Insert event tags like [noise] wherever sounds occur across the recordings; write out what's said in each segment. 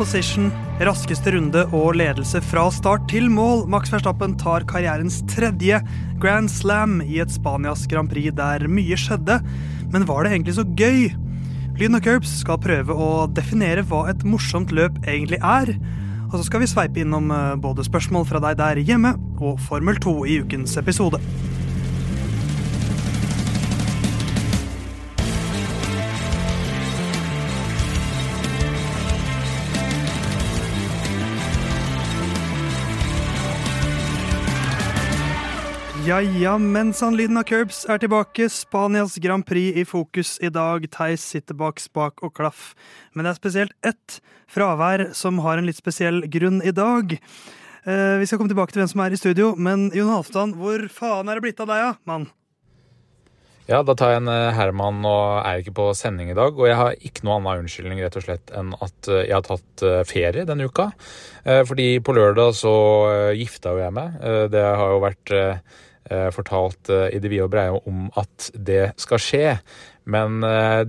Position, raskeste runde og ledelse fra start til mål. Max Verstappen tar karrierens tredje Grand Slam i et Spanias Grand Prix der mye skjedde. Men var det egentlig så gøy? Lyn og Curbs skal prøve å definere hva et morsomt løp egentlig er. Og så skal vi sveipe innom eh, både spørsmål fra deg der hjemme og Formel 2 i ukens episode. Ja, ja, mensan lyden av curbs er tilbake. Spanias Grand Prix i fokus i dag. Theis sitter bak spak og klaff. Men det er spesielt ett fravær som har en litt spesiell grunn i dag. Eh, vi skal komme tilbake til hvem som er i studio, men Jon Halvdan, hvor faen er det blitt av deg, mann? Ja, da tar jeg en eh, Herman og er ikke på sending i dag. Og jeg har ikke noe annen unnskyldning rett og slett enn at eh, jeg har tatt ferie denne uka. Fordi på lørdag så gifta jo jeg meg. Det har jo vært fortalt i det vide og breie om at det skal skje. Men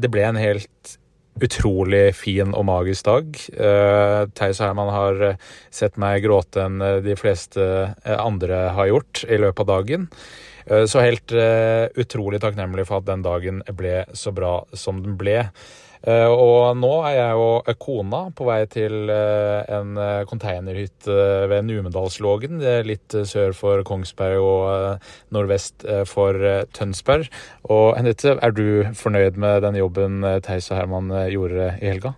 det ble en helt utrolig fin og magisk dag. Theis og Herman har sett meg gråte enn de fleste andre har gjort i løpet av dagen. Så helt utrolig takknemlig for at den dagen ble så bra som den ble. Og nå er jeg og kona på vei til en containerhytte ved Numedalslågen, litt sør for Kongsberg og nordvest for Tønsberg. Og Henriette, er du fornøyd med den jobben Theis og Herman gjorde i helga?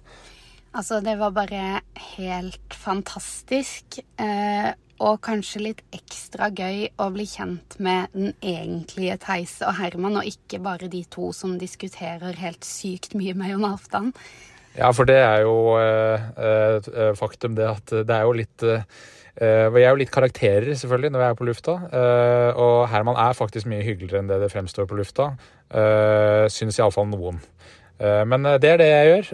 Altså, det var bare helt fantastisk. Eh, og kanskje litt ekstra gøy å bli kjent med den egentlige Theise og Herman, og ikke bare de to som diskuterer helt sykt mye med Jon Halvdan. Ja, for det er jo eh, eh, faktum, det at det er jo litt eh, Vi er jo litt karakterer, selvfølgelig, når vi er på lufta. Eh, og Herman er faktisk mye hyggeligere enn det det fremstår på lufta. Eh, Syns iallfall noen. Men det er det jeg gjør,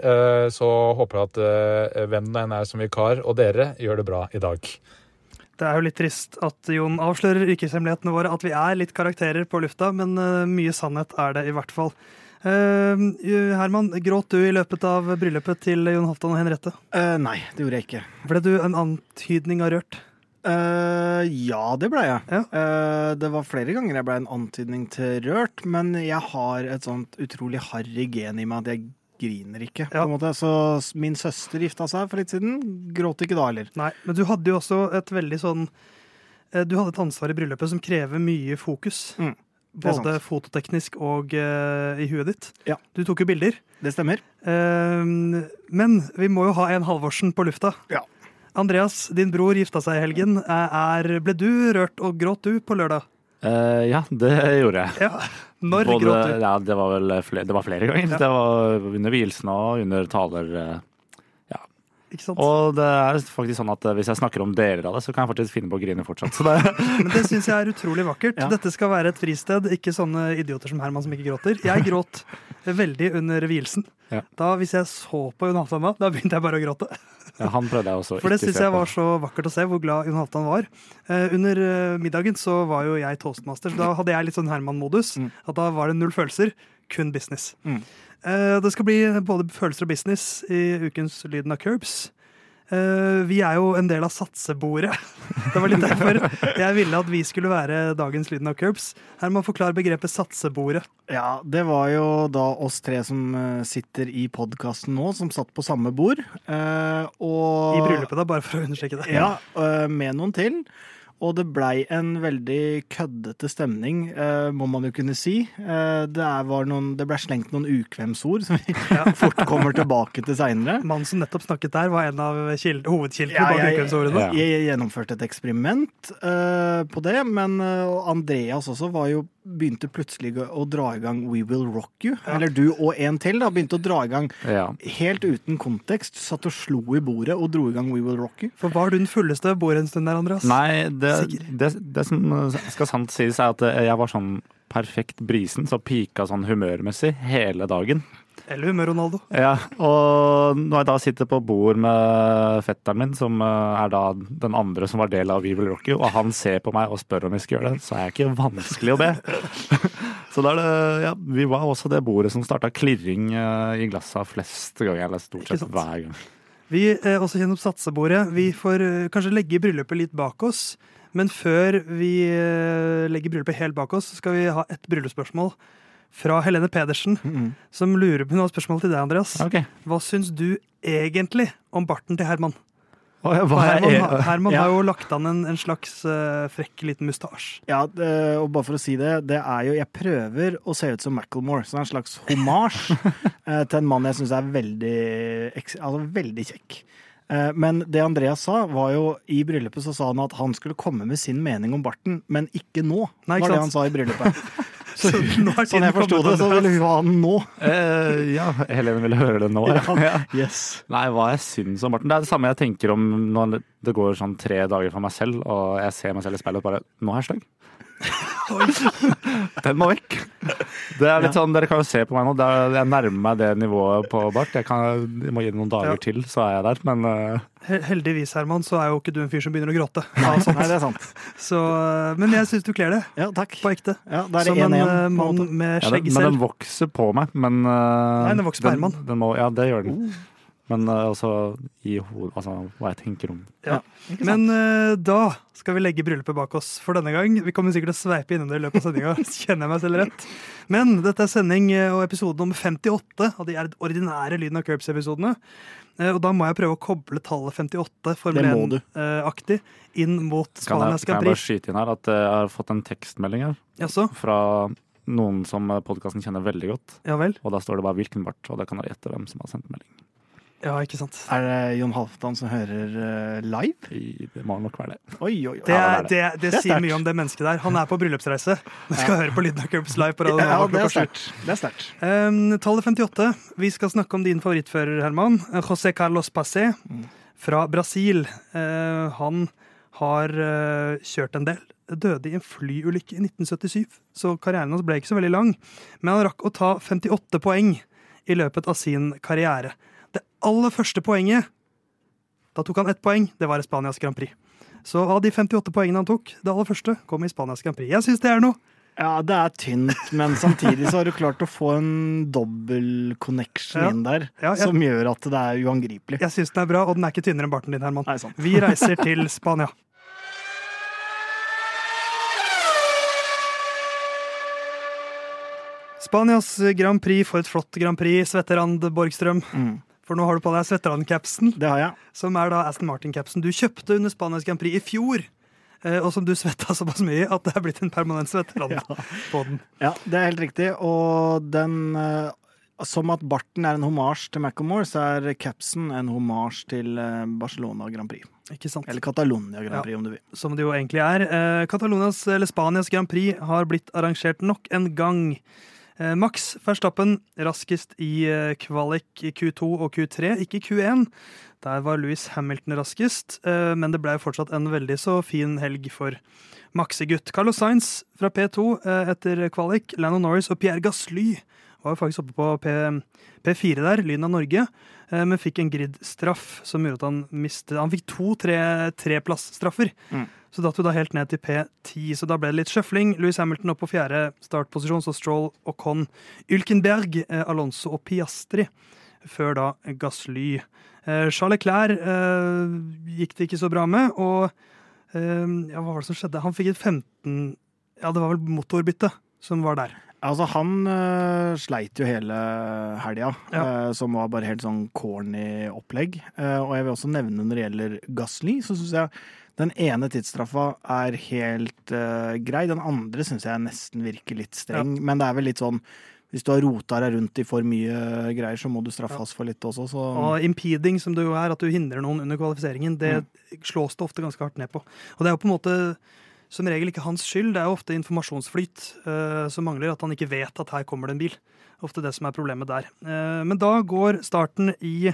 så håper jeg at hvem det enn er som vikar, og dere, gjør det bra i dag. Det er jo litt trist at Jon avslører yrkeshemmelighetene våre, at vi er litt karakterer på lufta, men uh, mye sannhet er det i hvert fall. Uh, Herman, gråt du i løpet av bryllupet til Jon Halvdan og Henriette? Uh, nei, det gjorde jeg ikke. Ble du en antydning av rørt? ja, det ble jeg. Ja. det var flere ganger jeg ble en antydning til rørt, men jeg har et sånt utrolig harry gen i meg at jeg griner ikke. på en måte. Så min søster gifta seg for litt siden. Gråt ikke da heller. Nei, Men du hadde jo også et veldig sånn eh, Du hadde et ansvar i bryllupet som krever mye fokus. Mm, både fototeknisk og uh, i huet ditt. Ja. Du tok jo bilder. Det stemmer. Uh, men vi må jo ha en Halvorsen på lufta. Ja. Andreas, din bror gifta seg i helgen. Er, ble du rørt og gråt du på lørdag? Uh, ja, det gjorde jeg. Ja. Når Både, gråt du? Ja, det var vel flere, det var flere ganger. Ja. Det var under vielsen og under taler. uh, Ja. Ikke sant? Og det er faktisk sånn at uh, hvis jeg snakker om deler av det, så kan jeg faktisk finne på å grine fortsatt. Så det, [laughs] Men det syns jeg er utrolig vakkert. Ja. Dette skal være et fristed, ikke sånne idioter som Herman som ikke gråter. Jeg gråt veldig under vielsen. Ja. Da, Hvis jeg så på Jonathan da, da begynte jeg bare å gråte. Ja, han prøvde jeg også For det syns jeg var så vakkert å se, hvor glad Jon Halvdan var. Eh, under eh, middagen så var jo jeg toastmaster, så da hadde jeg litt sånn Herman-modus. Mm. At da var det null følelser, kun business. Mm. Eh, det skal bli både følelser og business i ukens Lyden av Curbs. Eh, vi er jo en del av satsebordet. [laughs] Det var litt derfor jeg ville at vi skulle være dagens Lyden av Curbs. Herman, forklar begrepet satsebordet. Ja, det var jo da oss tre som eh, sitter i podkasten nå, som satt på samme bord. eh, og I bryllupet, da, bare for å understreke det. Ja, med noen til. Og det blei en veldig køddete stemning, øh, må man jo kunne si. Eh, det, noen, det blei slengt noen ukvemsord som vi [laughs] fort kommer tilbake til seinere. Mannen som nettopp snakket der, var en av hovedkildene ja, bak ukvemsordene. Jeg, Jeg gjennomførte et eksperiment øh, på det, men Andreas også var jo begynte plutselig å dra i gang We Will Rock You. Eller du og en til da, begynte å dra i gang Ja. helt uten kontekst. Satt og slo i bordet og dro i gang We Will Rock You. For var du den fulleste bordet en stund der, Andreas? Nei, det, det, det som skal sant sies, er at jeg var sånn perfekt brisen, så pika sånn humørmessig hele dagen. Eller humør, Ronaldo. Ja, og når jeg da sitter på bord med fetteren min, som eh, er da den andre som var del av We Will Rock You, og han ser på meg og spør om vi skal gjøre det, så er jeg ikke vanskelig å be. [laughs] Så da er det, ja, vi var også det bordet som starta klirring eh, i glassa flest ganger, eller stort sett hver gang. Vi er også kjenner opp satsebordet. Vi får eh, kanskje legge bryllupet litt bak oss. Men før vi eh, legger bryllupet helt bak oss, skal vi ha et bryllupsspørsmål fra Helene Pedersen, Mhm. som lurer på hun har spørsmål til deg, Andreas. Okay. Hva syns du egentlig om barten til Herman? Oh, ja, er- Herman, Herman Ja. har jo lagt an en, en slags uh, frekk liten mustasje. Ja, det, og bare for å si det, det er jo Jeg prøver å se ut som Macclemore, så det er en slags homasj [laughs] eh, til en mann jeg syns er veldig, altså, veldig kjekk. Eh, Men det Andreas sa, var jo i bryllupet så sa han at han skulle komme med sin mening om barten, men ikke nå. Nei, ikke var det han sa i bryllupet. [laughs] Så [laughs] nå er Sånn jeg forsto det, så ville hun ha den nå. Uh, ja, Helene ville høre det nå. Ja. Yes. Nei, hva jeg syns om Morten. Det er det samme jeg tenker om når det går sånn tre dager for meg selv, og jeg ser meg selv i speilet og bare Nå er jeg stygg. [laughs] Den må vekk. Det er litt sånn, Dere kan jo se på meg nå. Er, jeg nærmer meg det nivået på bart. Jeg, kan, jeg må gi det noen dager Ja. til, så er jeg der. Men uh... Heldigvis, Herman, så er jo ikke du en fyr som begynner å gråte. [laughs] Nei, nei, det er sant. Så, eh, men jeg syns du kler det, Ja, takk. på ekte. Ja, da er det Som en 1-1. eh, en mann med skjegg skjegg Ja, men den vokser på meg. Men uh, Nei, den vokser på Herman. Den må, ja, det gjør den. Men uh, også i hodet Altså hva jeg tenker om Ja. Men uh, da skal vi legge bryllupet bak oss for denne gang. Vi kommer sikkert til å sveipe innom det i løpet av sendinga. [laughs] Kjenner jeg meg selv rett. Men dette er sending eh, og episode nummer 58 av de ordinære Lyden av Curbs-episodene. Uh, Og da må jeg prøve å koble tallet 58 Formel Det må du. 1-aktig inn mot Kan jeg, Spanias kan jeg bare skyte inn her at jeg har fått en tekstmelding her Jaså? fra noen som podkasten kjenner veldig godt. Ja vel? Og da står det bare 'hvilken bart', og da kan dere gjette hvem som har sendt melding. Ja, ikke sant. Er det Jon Halvdan som hører eh, live? I- Det må nok være det. Oi, oi, oi. Det, Ja, det det, det, Det er sier mye om det mennesket der. Han er på bryllupsreise, men skal høre på Lyden av Curbs live på Radio Ja, det er sterkt. Det er sterkt. Um, tallet 58. Vi skal snakke om din favorittfører, Herman. José Carlos Passé fra Brasil. Uh, han har uh, kjørt en del. Døde i en flyulykke i 1977, så karrieren hans ble ikke så veldig lang. Men han rakk å ta 58 poeng i løpet av sin karriere. Aller første poenget Da tok han ett poeng. Det var i Spanias Grand Prix. Så av de 58 poengene han tok, det aller første kom i Spanias Grand Prix. Jeg syns det er noe. Ja, det er tynt, men samtidig så har du klart å få en dobbel connection Ja. inn der, Ja, jeg- som gjør at det er uangripelig. Jeg syns den er bra, og den er ikke tynnere enn barten din, Herman. Nei, sant. Vi reiser til Spania. Spanias Grand Prix for et flott Grand Prix, Svetterand Borgstrøm. Mm. For nå har du på deg Svetterand-capsen, Det har jeg. som er da Aston Martin-capsen du kjøpte under Spanias Grand Prix i fjor. eh, Og som du svetta såpass mye at det er blitt en permanent svetterand [laughs] Ja. på den. Ja, det er helt riktig. Og den eh, Som at barten er en homasj til Macclemore, så er capsen en homasj til eh, Barcelona Grand Prix. Ikke sant? Eller Catalonia Grand Ja. Prix, om du vil. som det jo egentlig er. Eh, Catalonias, eller Spanias Grand Prix har blitt arrangert nok en gang. Eh, Max Verstappen raskest i eh, kvalik i Q2 og Q3, ikke Q1. Der var Louis Hamilton raskest, eh, men det ble fortsatt en veldig så fin helg for Maxegutt. Carlos Sainz fra P2 eh, etter kvalik, Lando Norris og Pierre Gasly var jo faktisk oppe på P, P4 der, Lyden av Norge, men fikk en grid-straff som gjorde at han mistet Han fikk to tre- treplassstraffer. Så datt vi da helt ned til P10, så da ble det litt sjøfling. Louis Hamilton opp på fjerde startposisjon, så Stroll, Ocon, Ylkenberg, eh, Alonso og Piastri. Før da Gasly. Eh, Charles Leclerc eh, gikk det ikke så bra med, og ja, hva var det som skjedde? Han fikk et 15 Ja, det var vel motorbytte som var der. Altså, han uh, sleit jo hele helga, Ja. uh, som var bare helt sånn corny opplegg. Uh, og jeg vil også nevne når det gjelder Gasly, så syns jeg den ene tidsstraffa er helt uh, grei. Den andre syns jeg nesten virker litt streng. Men det er vel litt sånn hvis du har rota deg rundt i for mye greier, så må du straffes for litt også. Så Og impeding, som det jo er, at du hindrer noen under kvalifiseringen, det slås det ofte ganske hardt ned på. Og det er jo på en måte som regel ikke hans skyld, det er jo ofte informasjonsflyt uh, som mangler, at han ikke vet at her kommer det en bil. Ofte det som er problemet der. Uh, men da går starten i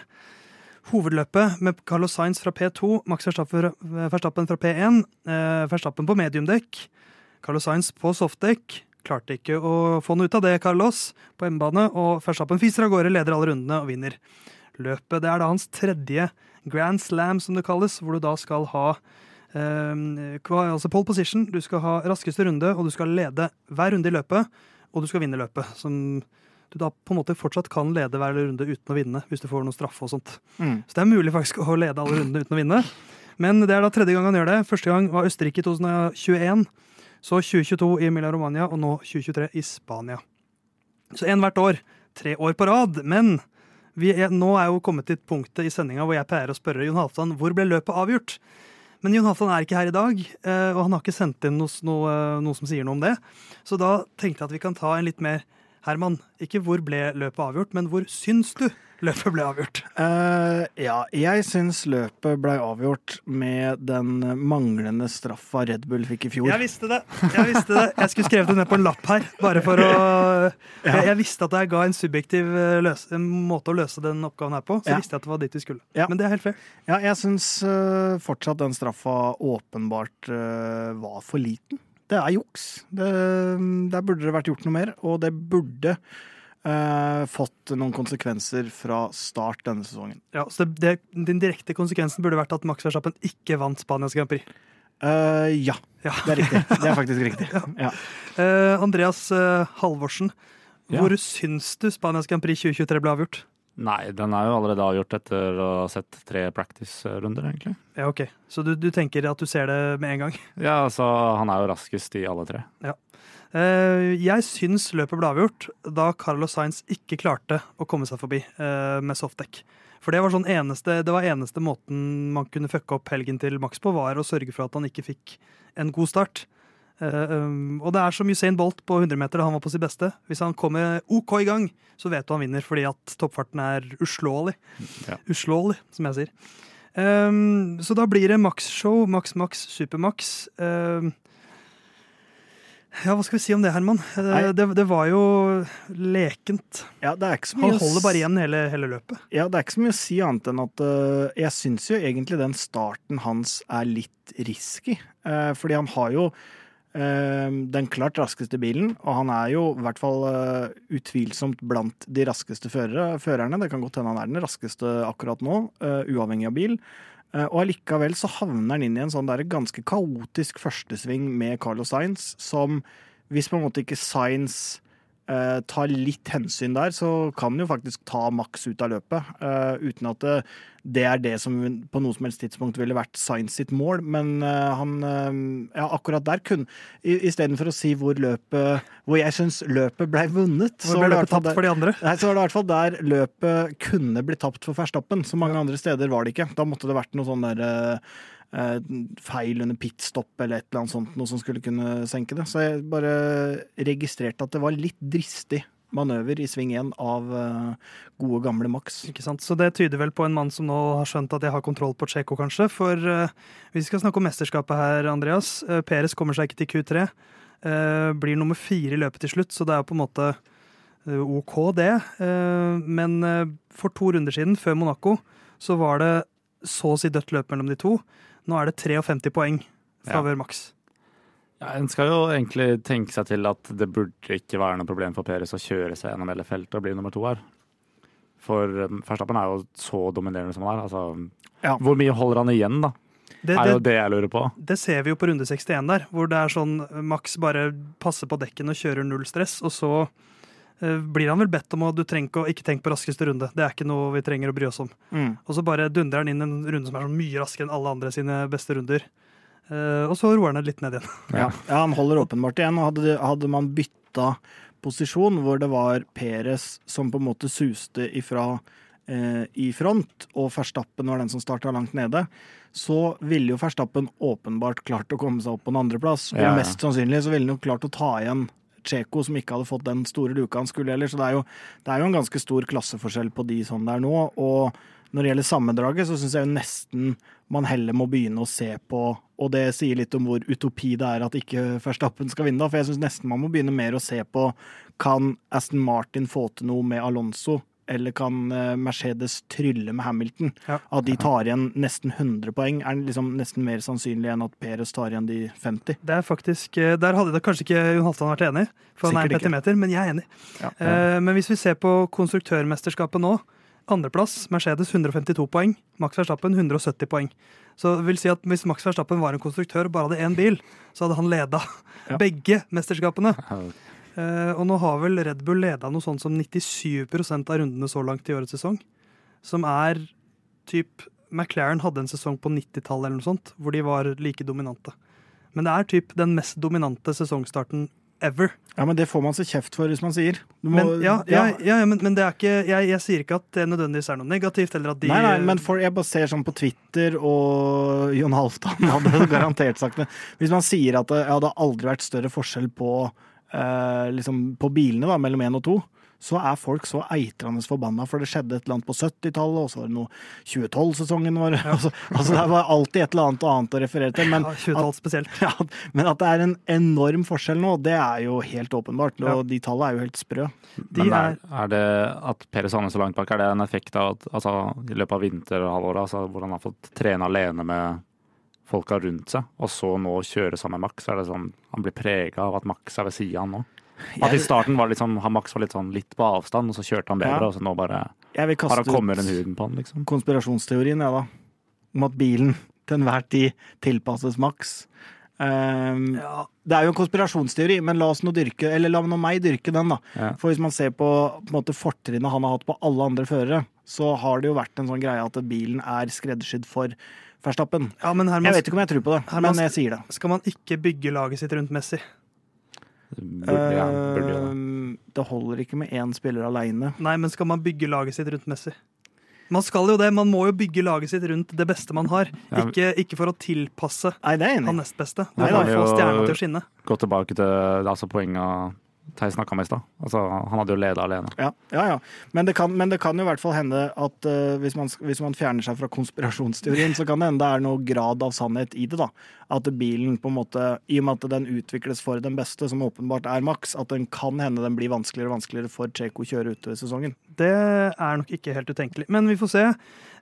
hovedløpet med Carlos Sainz fra P2, Max Verstappen fra P1, eh, Verstappen på mediumdekk, Carlos Sainz på softdekk. Klarte ikke å få noe ut av det, Carlos, på hjemmebane, og Verstappen fiser av gårde, leder alle rundene og vinner løpet. Det er da hans tredje Grand Slam, som det kalles, hvor du da skal ha eh, altså pole position, du skal ha raskeste runde, og du skal lede hver runde i løpet, og du skal vinne løpet. Som du da på en måte fortsatt kan lede hver runde uten å vinne hvis du får noen straffe og sånt. Mm. Så det er mulig faktisk å lede alle rundene uten å vinne. Men det er da tredje gang han gjør det. Første gang var Østerrike i 2021. Så 2022 i Emilia Romania, og nå 2023 i Spania. Så én hvert år. Tre år på rad. Men vi er, nå er jo kommet til punktet i sendinga hvor jeg pleier å spørre Jon Halvdan hvor ble løpet avgjort. Men Jon Halvdan er ikke her i dag, eh, og han har ikke sendt inn noe, noe, noe som sier noe om det. Så da tenkte jeg at vi kan ta en litt mer Herman, ikke hvor ble løpet avgjort, men hvor syns du løpet ble avgjort? Uh, ja, jeg syns løpet ble avgjort med den manglende straffa Red Bull fikk i fjor. Jeg visste det! Jeg visste det. Jeg skulle skrevet det ned på en lapp her, bare for å Jeg, jeg visste at jeg ga en subjektiv løse, en måte å løse den oppgaven her på, så Ja. visste jeg at det var dit vi skulle. Ja. Men det er helt fair. Ja, jeg syns uh, fortsatt den straffa åpenbart uh, var for liten. Det er juks. Det, der burde det vært gjort noe mer, og det burde eh, fått noen konsekvenser fra start denne sesongen. Ja, så det, det, Den direkte konsekvensen burde vært at Max Verstappen ikke vant Spanias Grand Prix. Eh, ja, Ja. det er riktig. Det er faktisk riktig. [laughs] Ja. Eh, Andreas eh, Halvorsen, hvor syns du Spanias Grand Prix 2023 ble avgjort? Nei, den er jo allerede avgjort etter å ha sett tre practice-runder, egentlig. Ja, ok. Så du, du tenker at du ser det med en gang? [laughs] Ja, altså, han er jo raskest i alle tre. Eh, jeg syns løpet ble avgjort da Carlos Sainz ikke klarte å komme seg forbi eh, med softdekk. For det var, sånn eneste, det var eneste måten man kunne fucke opp helgen til Max på, var å sørge for at han ikke fikk en god start. Eh, um, og det er som Usain Bolt på 100 meter da han var på sitt beste. Hvis han kommer OK i gang, så vet du han vinner, fordi at toppfarten er uslåelig. Ja. Uslåelig, som jeg sier. Um, så da blir det maks-show. Max Max, Supermax. Um, ja, hva skal vi si om det, Herman? Eh, Det, det var jo lekent. Ja, det er ikke så mye Han holder bare igjen hele, hele løpet. Ja, det er ikke så mye å si annet enn at uh, jeg syns jo egentlig den starten hans er litt risky. Uh, fordi han har jo den klart raskeste bilen, og han er jo i hvert fall eh, utvilsomt blant de raskeste førere, førerne. Det kan godt hende han er den raskeste akkurat nå, eh, uavhengig av bil. Eh, og allikevel så havner han inn i en sånn der ganske kaotisk førstesving med Carlos Sainz, som hvis på en måte ikke Sainz eh, tar litt hensyn der, så kan han jo faktisk ta maks ut av løpet. eh, uten at det, det er det som på noe som helst tidspunkt ville vært Sainz sitt mål. Men eh, han eh, Ja, akkurat der kunne Istedenfor å si hvor løpet Hvor jeg syns løpet ble vunnet, Hvor ble løpet tapt der- for de andre? Nei, så var det i hvert fall der løpet kunne bli tapt for Verstappen. Så mange andre steder var det ikke. Da måtte det vært noe sånn der eh, eh, feil under pitstop eller et eller annet sånt, noe som skulle kunne senke det. Så jeg bare registrerte at det var litt dristig manøver i sving 1 av eh, gode, gamle Max. Ikke sant? Så det tyder vel på en mann som nå har skjønt at jeg har kontroll på Tsjekko, kanskje. For eh, vi skal snakke om mesterskapet her, Andreas. Peres kommer seg ikke til Q3. eh, blir nummer fire i løpet til slutt, så det er på en måte eh, OK, det. Eh, men eh, for to runder siden, før Monaco, så var det så å si dødt løp mellom de to. Nå er det 53 poeng Ja. favør Max. Ja, en skal jo egentlig tenke seg til at det burde ikke være noe problem for Peres å kjøre seg gjennom hele feltet og bli nummer to her. For um, Verstappen er jo så dominerende som han er. Altså, Ja. Hvor mye holder han igjen, da? Det, er jo det, det jeg lurer på. det ser vi jo på runde 61 der, hvor det er sånn Max bare passer på dekken og kjører null stress, og så blir han vel bedt om å du trenger ikke å ikke tenke på raskeste runde. Det er ikke noe vi trenger å bry oss om. Mm. Og så bare dundrer han inn en runde som er så mye raskere enn alle andre sine beste runder. Uh, og så roer han det litt ned igjen. [laughs] Ja. ja, han holder åpenbart igjen. og Hadde, hadde man bytta posisjon, hvor det var Peres som på en måte suste ifra uh, i front, og Verstappen var den som starta langt nede, så ville jo Verstappen åpenbart klart å komme seg opp på en andreplass. Og Ja, Og mest sannsynlig så ville han jo klart å ta igjen Tsjeko, som ikke hadde fått den store luka han skulle heller. Så det er, jo, det er jo en ganske stor klasseforskjell på de sånn det er nå. Og når det gjelder sammendraget, så syns jeg jo nesten man heller må begynne å se på Og det sier litt om hvor utopi det er at ikke Verstappen skal vinne, da. For jeg syns nesten man må begynne mer å se på kan Aston Martin få til noe med Alonso, eller kan eh, Mercedes trylle med Hamilton? Ja. At de tar igjen nesten 100 poeng, er liksom nesten mer sannsynlig enn at Perez tar igjen de 50. Det er faktisk, eh, Der hadde det kanskje ikke Jon Halvdan vært enig, for han er en Sikkert petimeter, men jeg er enig. Ja. Eh, men hvis vi ser på konstruktørmesterskapet nå, andreplass Mercedes 152 poeng, Max Verstappen 170 poeng. Så det vil si at hvis Max Verstappen var en konstruktør og bare hadde én bil, så hadde han leda Ja. begge mesterskapene. Eh, og nå har vel Red Bull leda noe sånt som 97% av rundene så langt i årets sesong. Som er typ McLaren hadde en sesong på 90-tallet eller noe sånt, hvor de var like dominante. Men det er typ den mest dominante sesongstarten ever. Ja, men det får man så kjeft for hvis man sier. Må- Men, ja, ja, ja, men, men det er ikke, jeg, jeg sier ikke at det nødvendigvis er noe negativt, eller at de Nei, nei, men for, jeg bare ser sånn på Twitter, og Jon Halvdan [laughs] hadde garantert sagt det. Hvis man sier at det, ja, har aldri vært større forskjell på, eh, liksom, på bilene da, mellom én og to, så er folk så eitrende forbanna, for det skjedde et eller annet på 70-tallet, og så var det noe 2012-sesongen vår. [laughs] Altså, altså, det var alltid et eller annet annet å referere til. Men ja, 20-tall. [laughs] Ja, men at det er en enorm forskjell nå, det er jo helt åpenbart. Og de tallene er jo helt sprø. De Men er, er, det at Per havner så langt bak, er det en effekt av at altså, i løpet av vinterhalvåret, altså, hvor han har fått trene alene med folka rundt seg, og så nå kjøre sammen med Max? Er det sånn han blir prega av at Max er ved sida av han nå? At i starten var liksom, han Max var litt sånn litt på avstand, og så kjørte han bedre, Ja. og så nå bare Jeg vil har han kaste kommet ut huden på han, liksom. konspirasjonsteorien, jeg, da. Om at bilen til enhver tid tilpasses Max. Um, ja, Det er jo en konspirasjonsteori, men la oss nå dyrke, eller la nå meg dyrke den, da. Ja. For hvis man ser på, på måte, fortrinnet han har hatt på alle andre førere, så har det jo vært en sånn greie at bilen er skreddersydd for Verstappen. ja, men Jeg vet ikke om jeg tror på det, men jeg sier det. skal man ikke bygge laget sitt rundt Messi? Burde, ja, burde det. Ehm, det holder ikke med én spiller aleine. Nei, men skal man bygge laget sitt rundt Messi? Man skal jo det. Man må jo bygge laget sitt rundt det beste man har. Ja, Ikke, ikke for å tilpasse Nei, det er enig han nest beste. Du Nei, må da. få stjerna til å skinne. Gå tilbake til altså, poenget Theis snakka med i stad. Altså, han hadde jo leda alene. Ja, ja, ja. Men, det kan, men det kan jo i hvert fall hende at uh, hvis, man, hvis man fjerner seg fra konspirasjonsteorien, så kan det hende det er noe grad av sannhet i det. da. At bilen på en måte, i og med at den utvikles for den beste, som åpenbart er maks, at den kan hende den blir vanskeligere og vanskeligere for Cheko å kjøre utover sesongen. Det er nok ikke helt utenkelig. Men vi får se.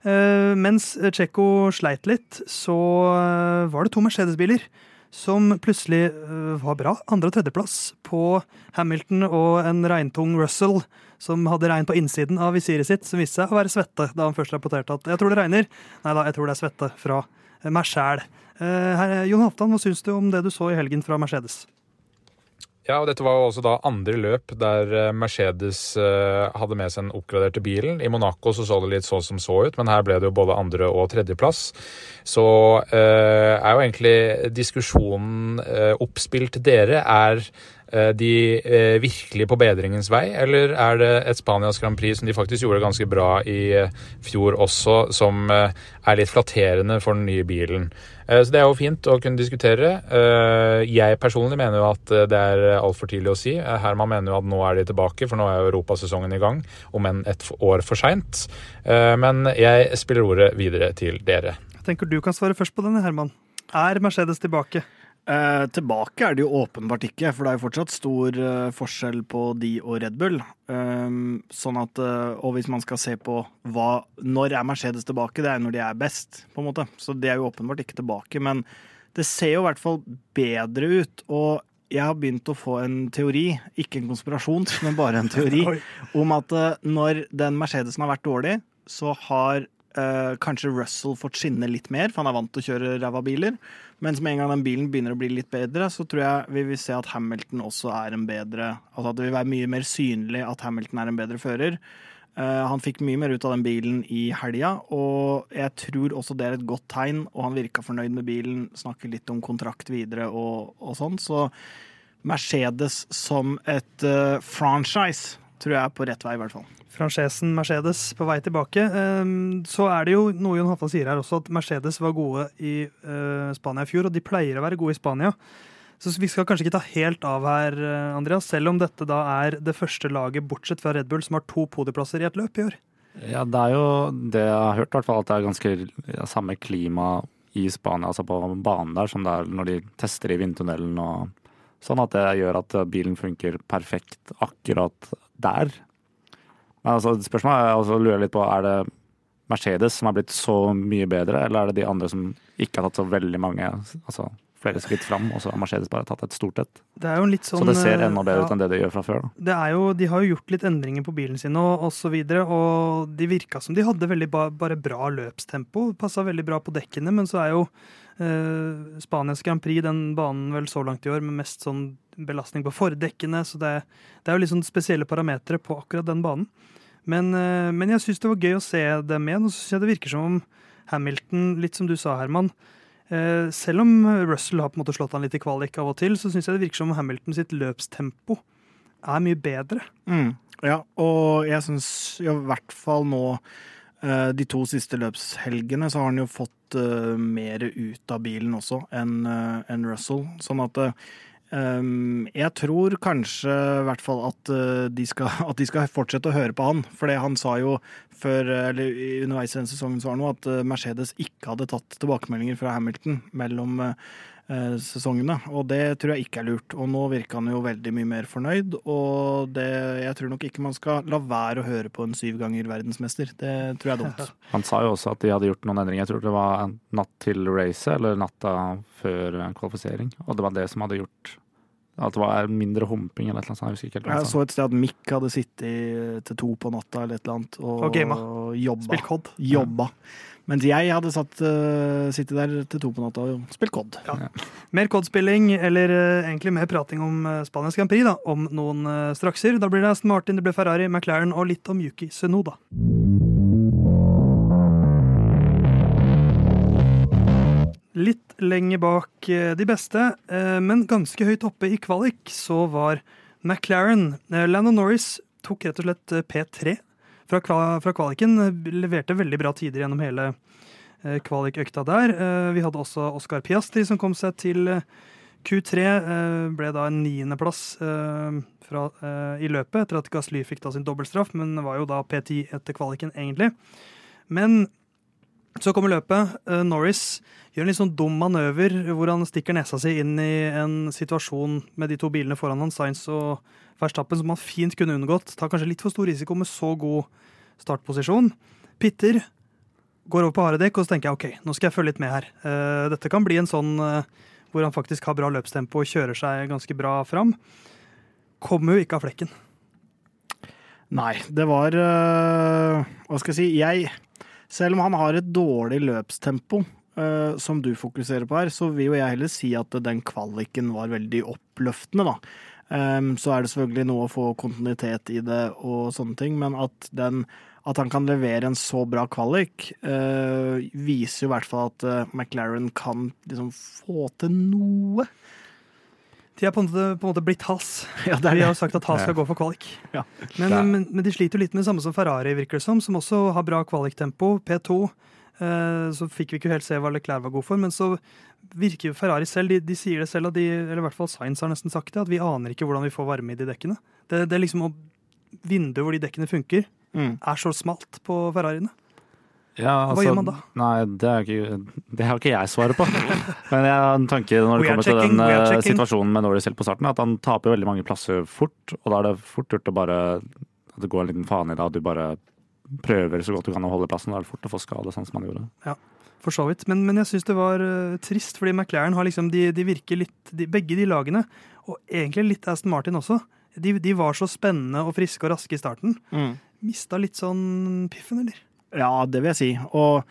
Uh, mens Cheko sleit litt, så eh, var det to Mercedes-biler som plutselig eh, var bra. Andre- og tredjeplass på Hamilton og en regntung Russell som hadde regn på innsiden av visiret sitt, som viste seg å være svette da han først rapporterte at 'jeg tror det regner'. Nei da, jeg tror det er svette fra meg sjæl. Eh, Jon Halvdan, hva syns du om det du så i helgen fra Mercedes? Ja, og dette var jo også da andre løp der eh, Mercedes eh, hadde med seg den oppgraderte bilen. I Monaco så så det litt så som så ut, men her ble det jo både andre- og tredjeplass. Så eh, er jo egentlig diskusjonen eh, oppspilt dere. Er eh, de eh, virkelig på bedringens vei, eller er det et Spanias Grand Prix som de faktisk gjorde ganske bra i fjor også, som er litt flatterende for den nye bilen? Eh, Så det er jo fint å kunne diskutere. Eh, Jeg personlig mener jo at eh, det er altfor tidlig å si. Herman mener jo at nå er de tilbake, for nå er jo europasesongen i gang, om enn et år for seint. Men jeg spiller ordet videre til dere. Jeg tenker du kan svare først på denne, Herman. Er Mercedes tilbake? Eh, tilbake er det jo åpenbart ikke, for det er jo fortsatt stor eh, forskjell på de og Red Bull. Eh, sånn at, eh, og hvis man skal se på hva, når er Mercedes tilbake, det er når de er best, på en måte. Så de er jo åpenbart ikke tilbake, men det ser jo i hvert fall bedre ut. Og jeg har begynt å få en teori, ikke en konspirasjon, [laughs] men bare en teori, [laughs] om at eh, når den Mercedesen har vært dårlig, så har eh, kanskje Russell fått skinne litt mer, for han er vant til å kjøre ræva biler. Mens med en gang den bilen begynner å bli litt bedre, så tror jeg vi vil se at Hamilton også er en bedre Altså at det vil være mye mer synlig at Hamilton er en bedre fører. Uh, han fikk mye mer ut av den bilen i helga, og jeg tror også det er et godt tegn. Og han virka fornøyd med bilen, snakker litt om kontrakt videre og, og sånn. Så Mercedes som et uh, franchise tror jeg er på rett vei, i hvert fall. franchisen Mercedes på vei tilbake. Ehm, Så er det jo noe Jon Hatta sier her også, at Mercedes var gode i eh, Spania i fjor, og de pleier å være gode i Spania. Så vi skal kanskje ikke ta helt av her, eh, Andreas, selv om dette da er det første laget, bortsett fra Red Bull, som har to podieplasser i et løp i år. Ja, det er jo det jeg har hørt, i hvert fall, at det er ganske ja, samme klima i Spania, altså på banen der, som det er når de tester i vindtunnelen og sånn, at det gjør at bilen funker perfekt akkurat der. Men altså, spørsmålet er, altså, lurer litt på, er det Mercedes som er blitt så mye bedre, eller er det de andre som ikke har tatt så veldig mange altså, flere skritt fram, og så har Mercedes bare tatt et stort et. Sånn, så det ser enda bedre ja, ut enn det det gjør fra før. Er jo, de har jo gjort litt endringer på bilen sin og, og så videre, og de virka som de hadde veldig ba, bare bra løpstempo. Passa veldig bra på dekkene, men så er jo eh, Spanias Grand Prix den banen vel så langt i år med mest sånn belastning på fordekkene, så det, det er jo litt sånn spesielle parametere på akkurat den banen. Men, eh, men jeg syns det var gøy å se dem igjen, og så syns jeg det virker som om Hamilton, litt som du sa, Herman, selv om Russell har på en måte slått han litt i kvalik av og til, så syns jeg det virker som Hamilton sitt løpstempo er mye bedre. Mm. Ja, og jeg syns i hvert fall nå eh, de to siste løpshelgene så har han jo fått uh, mer ut av bilen også enn Russell. Sånn at jeg tror kanskje i hvert fall at, uh, de skal, [laughs] at de skal fortsette å høre på han. For han sa jo før, eller underveis i den sesongen så var det noe at uh, Mercedes ikke hadde tatt tilbakemeldinger fra Hamilton mellom sesongene. Og det tror jeg ikke er lurt. Og nå virker han jo veldig mye mer fornøyd. Og det, jeg tror nok ikke man skal la være å høre på en syv ganger verdensmester. Det tror jeg er dumt. [laughs] Han sa jo også at de hadde gjort noen endringer. Jeg tror det var natt til racet, eller natta før kvalifisering. Og det var det som hadde gjort at det var mindre humping eller et eller annet. Jeg ikke helt Jeg så et sted at Mick hadde sittet til to på natta eller et eller annet og, Og jobba. Jobba. Mens jeg hadde satt, uh, sittet der til to på natta og spilt COD. Mer COD-spilling, eller uh, egentlig mer prating om uh, Spanias Grand Prix, da, om noen uh, strakser. Da blir det Aston Martin, det blir Ferrari, McLaren og litt om Yuki Sunoda. Litt lenger bak eh, de beste, eh, men ganske høyt oppe i kvalik, så var McLaren. Eh, Landon Norris tok rett og slett eh, P3 fra, fra kvaliken. eh, Leverte veldig bra tider gjennom hele eh, kvalikøkta der. Eh, Vi hadde også Oscar Piastri som kom seg til eh, Q3. eh, Ble da en niendeplass i løpet etter at Gasly fikk da sin dobbeltstraff, men var jo da P10 etter kvaliken, egentlig. Men så kommer løpet. Eh, Norris gjør en litt sånn dum manøver hvor han stikker nesa si inn i en situasjon med de to bilene foran han, Sainz og Verstappen, som han fint kunne unngått. Tar kanskje litt for stor risiko med så god startposisjon. Pitter går over på harde dekk, og så tenker jeg ok, nå skal jeg følge litt med her. Eh, dette kan bli en sånn eh, hvor han faktisk har bra løpstempo og kjører seg ganske bra fram. Kommer jo ikke av flekken. Nei, det var Hva skal jeg si? Jeg Selv om han har et dårlig løpstempo, uh, som du fokuserer på her, så vil jo jeg heller si at den kvaliken var veldig oppløftende, da. Um, så er det selvfølgelig noe å få kontinuitet i det og sånne ting, men at, den, at han kan levere en så bra kvalik, øh, viser jo i hvert fall at øh, McLaren kan liksom få til noe. De er på en måte, på en måte blitt Has. [laughs] Ja, det er har sagt at Has skal gå for kvalik. Ja. Men, men, men de sliter jo litt med det samme som Ferrari, virker det som, som også har bra kvaliktempo. P2. Eh, så fikk vi ikke helt se hva Leclerc var god for, men så virker jo Ferrari selv, de, de sier det selv, de, eller i hvert fall Science har nesten sagt det, at vi aner ikke hvordan vi får varme i de dekkene. Det, det er liksom Vinduet hvor de dekkene funker, Mm. er så smalt på Ferrariene. Ja, Hva gjør man da? Nei, det, er ikke, det har ikke jeg svaret på. [laughs] Men jeg har en tanke når det kommer kommer til den eh, checking. situasjonen med Norris helt på starten, at han taper veldig mange plasser fort. Og da er det fort gjort å bare At det går en liten faen i deg, at du bare prøver så godt du kan å holde plassen. Da er det fort å få skade, sånn som han gjorde. For så vidt. Men, men jeg syns det var uh, trist, fordi McLaren har liksom, de, de virker litt de, Begge de lagene, og egentlig litt Aston Martin også, de, de var så spennende og friske og raske i starten. Mm. Mista litt sånn piffen, eller? Ja, det vil jeg si. Og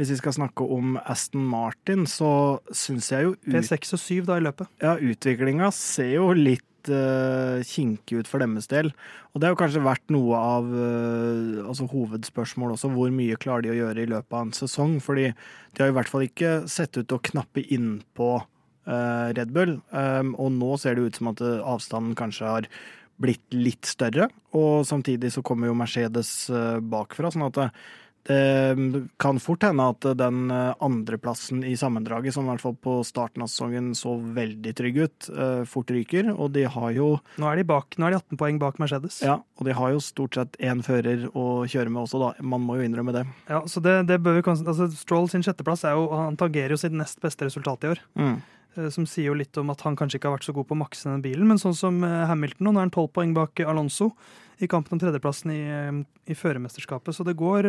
hvis vi skal snakke om Aston Martin, så syns jeg jo ut, P6 og 7 da i løpet. ja, utviklinga ser jo litt uh, kinkig ut for deres del. Og det har jo kanskje vært noe av eh, altså hovedspørsmålet også. Hvor mye klarer de å gjøre i løpet av en sesong? Fordi de har i hvert fall ikke sett ut til å knappe innpå uh, Red Bull. Um, og nå ser det ut som at eh, avstanden kanskje har blitt litt større. Og samtidig så kommer jo Mercedes eh, bakfra, sånn at kan fort hende at den eh, andreplassen i sammendraget, som i hvert fall på starten av sesongen så veldig trygg ut, eh, fort ryker. Og de har jo Nå er de, bak, nå er de 18 poeng bak Mercedes. ja, og de har jo stort sett én fører å kjøre med også, da. Man må jo innrømme det. Ja, så det, det bør vi altså Stroll sin sjetteplass er jo, han tangerer jo sitt nest beste resultat i år. Mm. Eh, Som sier jo litt om at han kanskje ikke har vært så god på å makse denne bilen. Men sånn som eh, Hamilton, nå er han tolv poeng bak Alonso i kampen om tredjeplassen i, eh, i førermesterskapet. Så det går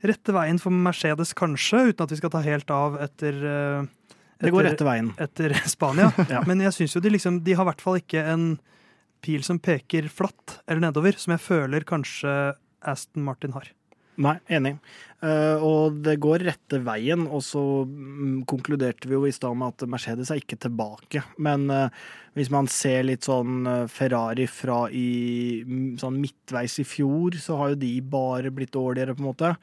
rette veien for Mercedes, kanskje, uten at vi skal ta helt av etter, Det går rette veien. etter [laughs] Spania. [laughs] Ja. Men jeg syns jo de liksom De har i hvert fall ikke en pil som peker flatt eller nedover, som jeg føler kanskje Aston Martin har. Nei, enig. Eh, og det går rette veien, og så mm, konkluderte vi jo i stad med at Mercedes er ikke tilbake. Men eh, hvis man ser litt sånn eh, Ferrari fra i mm, sånn midtveis i fjor, så har jo de bare blitt dårligere, på en måte.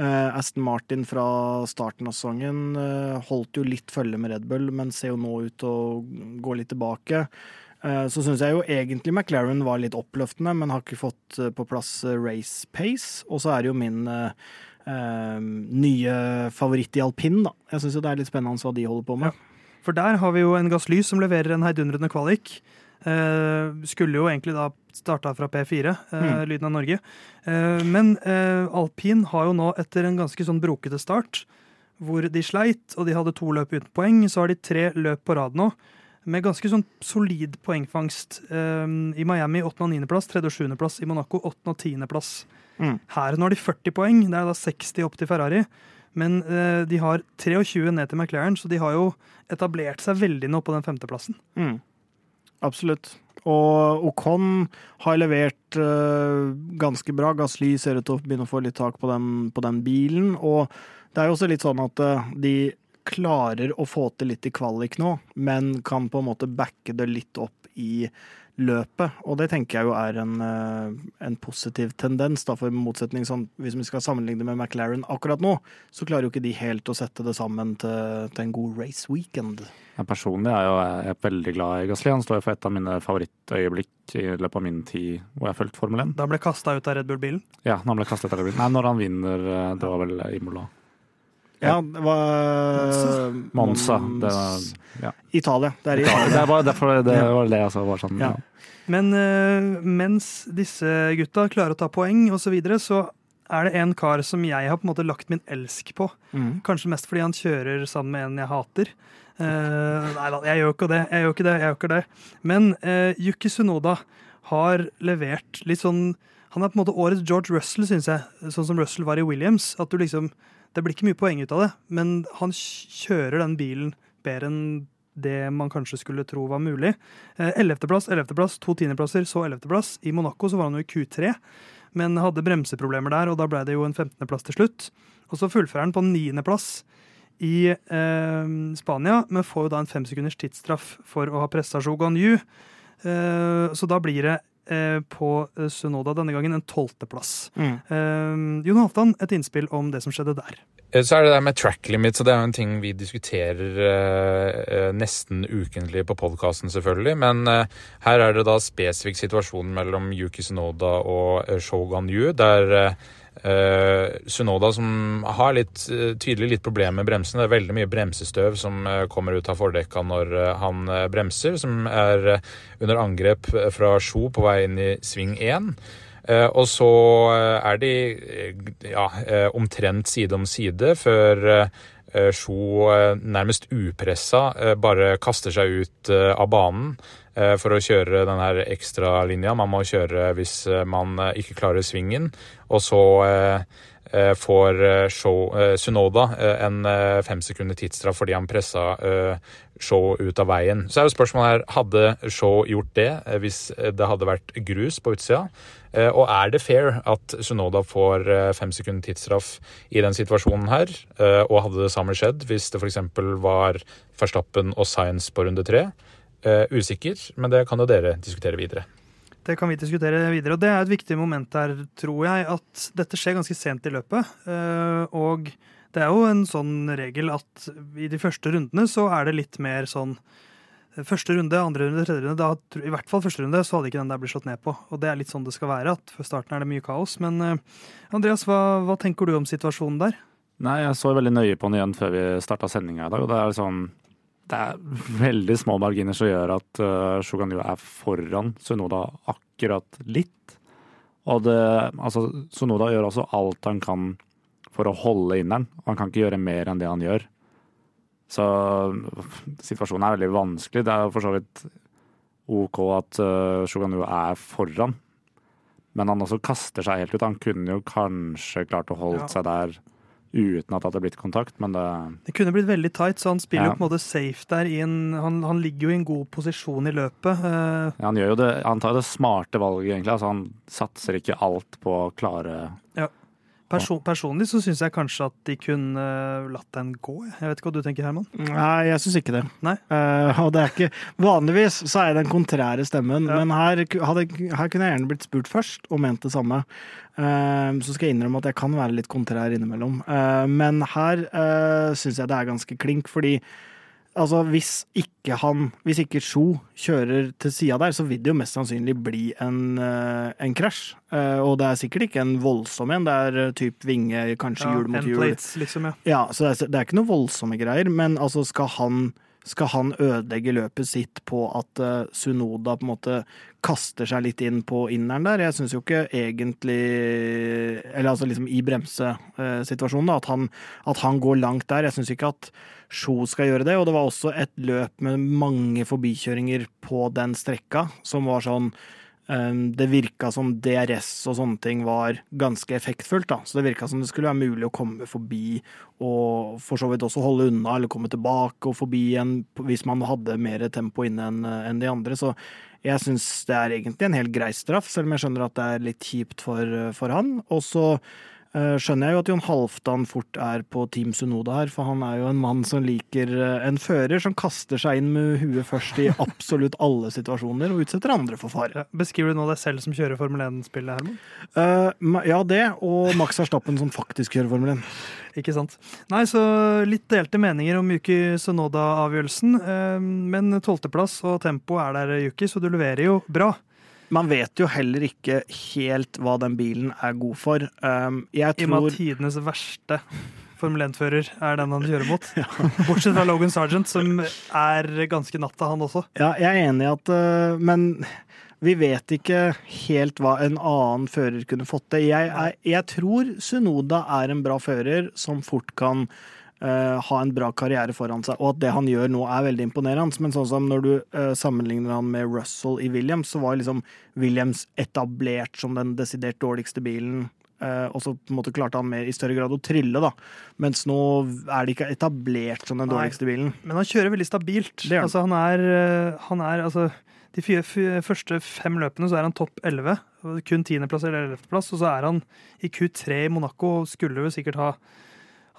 Aston Martin fra starten av sesongen holdt jo litt følge med Red Bull, men ser jo nå ut til å gå litt tilbake. Eh, Så syns jeg jo egentlig McLaren var litt oppløftende, men har ikke fått eh, på plass eh, race pace. Og så er det jo min eh, nye favoritt i alpin, da. Jeg syns jo det er litt spennende hva de holder på med. For der har vi jo en gasslys som leverer en heidundrende kvalik. Eh, skulle jo egentlig da starta fra P4, eh, Mm. Lyden av Norge. Eh, men eh, alpin har jo nå, etter en ganske sånn brokete start, hvor de sleit, og de hadde to løp uten poeng, så har de tre løp på rad nå. Med ganske sånn solid poengfangst. Um, I Miami 8. og 9. plass, 3. og 7. plass. I Monaco 8. og 10. plass. Mm. Her nå har de 40 poeng, det er da 60 opp til Ferrari. Men uh, de har 23 ned til McLaren, så de har jo etablert seg veldig nå på den femteplassen. Mm. Absolutt. Og Ocon har levert uh, ganske bra. Gasli ser ut til å begynne å få litt tak på den, på den bilen. Og det er jo også litt sånn at uh, de klarer å få til litt i kvalik nå, men kan på en måte backe det litt opp i løpet. Og det tenker jeg jo er en, eh, en positiv tendens, da, for motsetning sånn, hvis vi skal sammenligne med McLaren akkurat nå, så klarer jo ikke de helt å sette det sammen til, til en god race weekend. Jeg personlig er jo jeg er veldig glad i Gasly. Han står jo for et av mine favorittøyeblikk i løpet av min tid hvor jeg har fulgt Formel 1. Da ble kasta ut av Red Bull-bilen. Ja, når han ble kastet av Nei, når han vinner, eh, det var vel Imola. Ja, det var Monza. Det var, ja. Italia. Det er Italia. det var derfor det var det jeg sa var sånn. Ja. Ja. Men eh, mens disse gutta klarer å ta poeng osv., så, videre, så er det en kar som jeg har på en måte lagt min elsk på. Mm. Kanskje mest fordi han kjører sammen med en jeg hater. Uh, nei da, jeg gjør ikke det. Jeg gjør ikke det, jeg gjør ikke det. Men uh, Yuki Sunoda har levert litt sånn Han er på en måte årets George Russell, syns jeg. Sånn som Russell var i Williams. At du liksom Det blir ikke mye poeng ut av det, men han kjører den bilen bedre enn det man kanskje skulle tro var mulig. Eh, Ellevteplass, ellevteplass, to tiendeplasser, så ellevteplass. I Monaco så var han jo i Q3, men hadde bremseproblemer der, og da ble det jo en 15.-plass til slutt. Og så fullfører han på niendeplass i eh, Spania, men får jo da en femsekunders tidsstraff for å ha pressa Shogun Yu. Eh, så da blir det eh, på eh, Sunoda denne gangen en tolvteplass. Mm. Eh, Jon Halvdan, et innspill om det som skjedde der. Eh, Så er det der med track limits, og det er jo en ting vi diskuterer eh, eh, nesten ukentlig på podkasten, selvfølgelig. Men eh, her er det da spesifikk situasjonen mellom Yuki Sunoda og eh, Shogun Yu, der eh, Sunoda som har litt, eh, tydelig litt problemer med bremsene. Det er veldig mye bremsestøv som eh, kommer ut av fordekka når han bremser, som er under angrep fra Sjo på vei inn i sving 1. Eh, og så er de ja, omtrent side om side før Sjo eh, nærmest upressa eh, bare kaster seg ut eh, av banen eh, for å kjøre den her ekstralinja man må kjøre hvis eh, man eh, ikke klarer svingen. Og så eh, eh, får show, eh, Sunoda eh, en eh, fem sekunder tidsstraff fordi han pressa eh, Shaw ut av veien. Så er jo spørsmålet her, hadde Shaw gjort det eh, hvis det hadde vært grus på utsida? Eh, Og er det fair at Sunoda får eh, fem sekunder tidsstraff i den situasjonen her? Eh, Og hadde det samme skjedd hvis det f.eks. var Verstappen og Science på runde tre? Eh, Usikker, men det kan jo dere diskutere videre. Det kan vi diskutere videre, og det er et viktig moment der, tror jeg, at dette skjer ganske sent i løpet. Eh, Og det er jo en sånn regel at i de første rundene så er det litt mer sånn eh, Første runde, andre runde, tredje runde, da, i hvert fall første runde, så hadde ikke den der blitt slått ned på. Og det er litt sånn det skal være, at før starten er det mye kaos. Men eh, Andreas, hva, hva tenker du om situasjonen der? Nei, jeg så veldig nøye på den igjen før vi starta sendinga i dag, og det er sånn det er veldig små marginer som gjør at uh, Shogun er foran Sunoda akkurat litt. Og det, altså, Sunoda gjør også alt han kan for å holde inneren. Han kan ikke gjøre mer enn det han gjør. Så situasjonen er veldig vanskelig. Det er jo for så vidt OK at uh, Shogun er foran, men han også kaster seg helt ut. Han kunne jo kanskje klart å holde Ja. seg der uten at det hadde blitt kontakt, men det Det kunne blitt veldig tight, så han spiller Ja. jo på en måte safe der. I en, han, han ligger jo i en god posisjon i løpet. Uh, ja, Han det, han tar det smarte valget, egentlig. Altså, han satser ikke alt på klare Person, personlig så syns jeg kanskje at de kunne eh, latt den gå. jeg. Vet ikke hva du tenker, Herman? Nei, jeg syns ikke det. Eh, og det er ikke Vanligvis så er jeg den kontrære stemmen, Ja. men her, hadde, her kunne jeg gjerne blitt spurt først og ment det samme. Uh, så skal jeg innrømme at jeg kan være litt kontrær innimellom. Uh, men her uh, syns jeg det er ganske klink, fordi Altså, hvis ikke han Hvis ikke Sjo kjører til sida der, så vil det jo mest sannsynlig bli en, eh, en krasj. Eh, og det er sikkert ikke en voldsom en. Det er eh, typ vinge, kanskje hjul mot hjul. liksom, ja. Ja, så det er, det er ikke noe voldsomme greier, men altså skal han, skal han ødelegge løpet sitt på at eh, Sunoda på en måte kaster seg litt inn på inneren der? Jeg syns jo ikke egentlig Eller altså liksom i bremsesituasjonen, da, at han, at han går langt der. Jeg syns ikke at Sjo skal gjøre det, og det var også et løp med mange forbikjøringer på den strekka som var sånn Det virka som DRS og sånne ting var ganske effektfullt. da, Så det virka som det skulle være mulig å komme forbi og for så vidt også holde unna eller komme tilbake og forbi igjen hvis man hadde mer tempo inne enn de andre. Så jeg syns det er egentlig en helt grei straff, selv om jeg skjønner at det er litt kjipt for, for han. Og så skjønner jeg jo at Jon Halvdan fort er på Team Sunoda her, for han er jo en mann som liker eh, en fører som kaster seg inn med huet først i absolutt alle situasjoner og utsetter andre for fare. Beskriver du nå deg selv som kjører Formel 1-spillet, Herman? Uh, ja, det, og Max Verstappen som faktisk kjører Formel 1. Ikke sant. Nei, så litt delte meninger om Yuki Sunoda-avgjørelsen, eh, Men tolvteplass og tempo er der, Yuki, så du leverer jo bra. Man vet jo heller ikke helt hva den bilen er god for. Um, jeg I og med at tidenes verste Formel 1-fører er den han kjører mot. [laughs] Bortsett fra Logan Sargent, som er ganske natta, han også. Ja, jeg er enig i at uh, Men vi vet ikke helt hva en annen fører kunne fått til. Jeg, jeg, jeg tror Sunoda er en bra fører som fort kan uh, ha en bra karriere foran seg, og at det han gjør nå er veldig imponerende. Men sånn som når du uh, sammenligner han med Russell i Williams, så var liksom Williams etablert som den desidert dårligste bilen. uh, og så på en måte klarte han mer i større grad å trille, da. Mens nå er det ikke etablert som den Nei. dårligste bilen. Men han kjører veldig stabilt. Det han. Altså, han er, han er altså, De fire, f- første fem løpene så er han topp 11. og Kun tiendeplass eller ellevteplass. Og så er han i Q3 i Monaco og skulle jo sikkert ha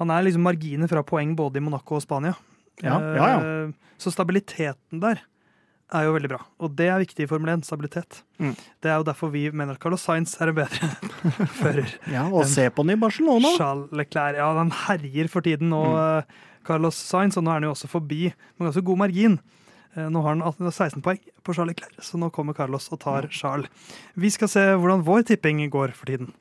Han er liksom marginer fra poeng både i Monaco og Spania. Ja, ja, ja. Eh, Så stabiliteten der er jo veldig bra. Og det er viktig i Formel 1. Stabilitet. Mm. Det er jo derfor vi mener at Carlos Sainz er en bedre [laughs] fører. Ja, og se på den i Barcelona! Charles Leclerc, ja, han herjer for tiden nå, Mm. eh, Carlos Sainz, og nå er han jo også forbi med ganske god margin. Eh, Nå har han 16 poeng på Charles Leclerc, så nå kommer Carlos og tar Charles. Vi skal se hvordan vår tipping går for tiden.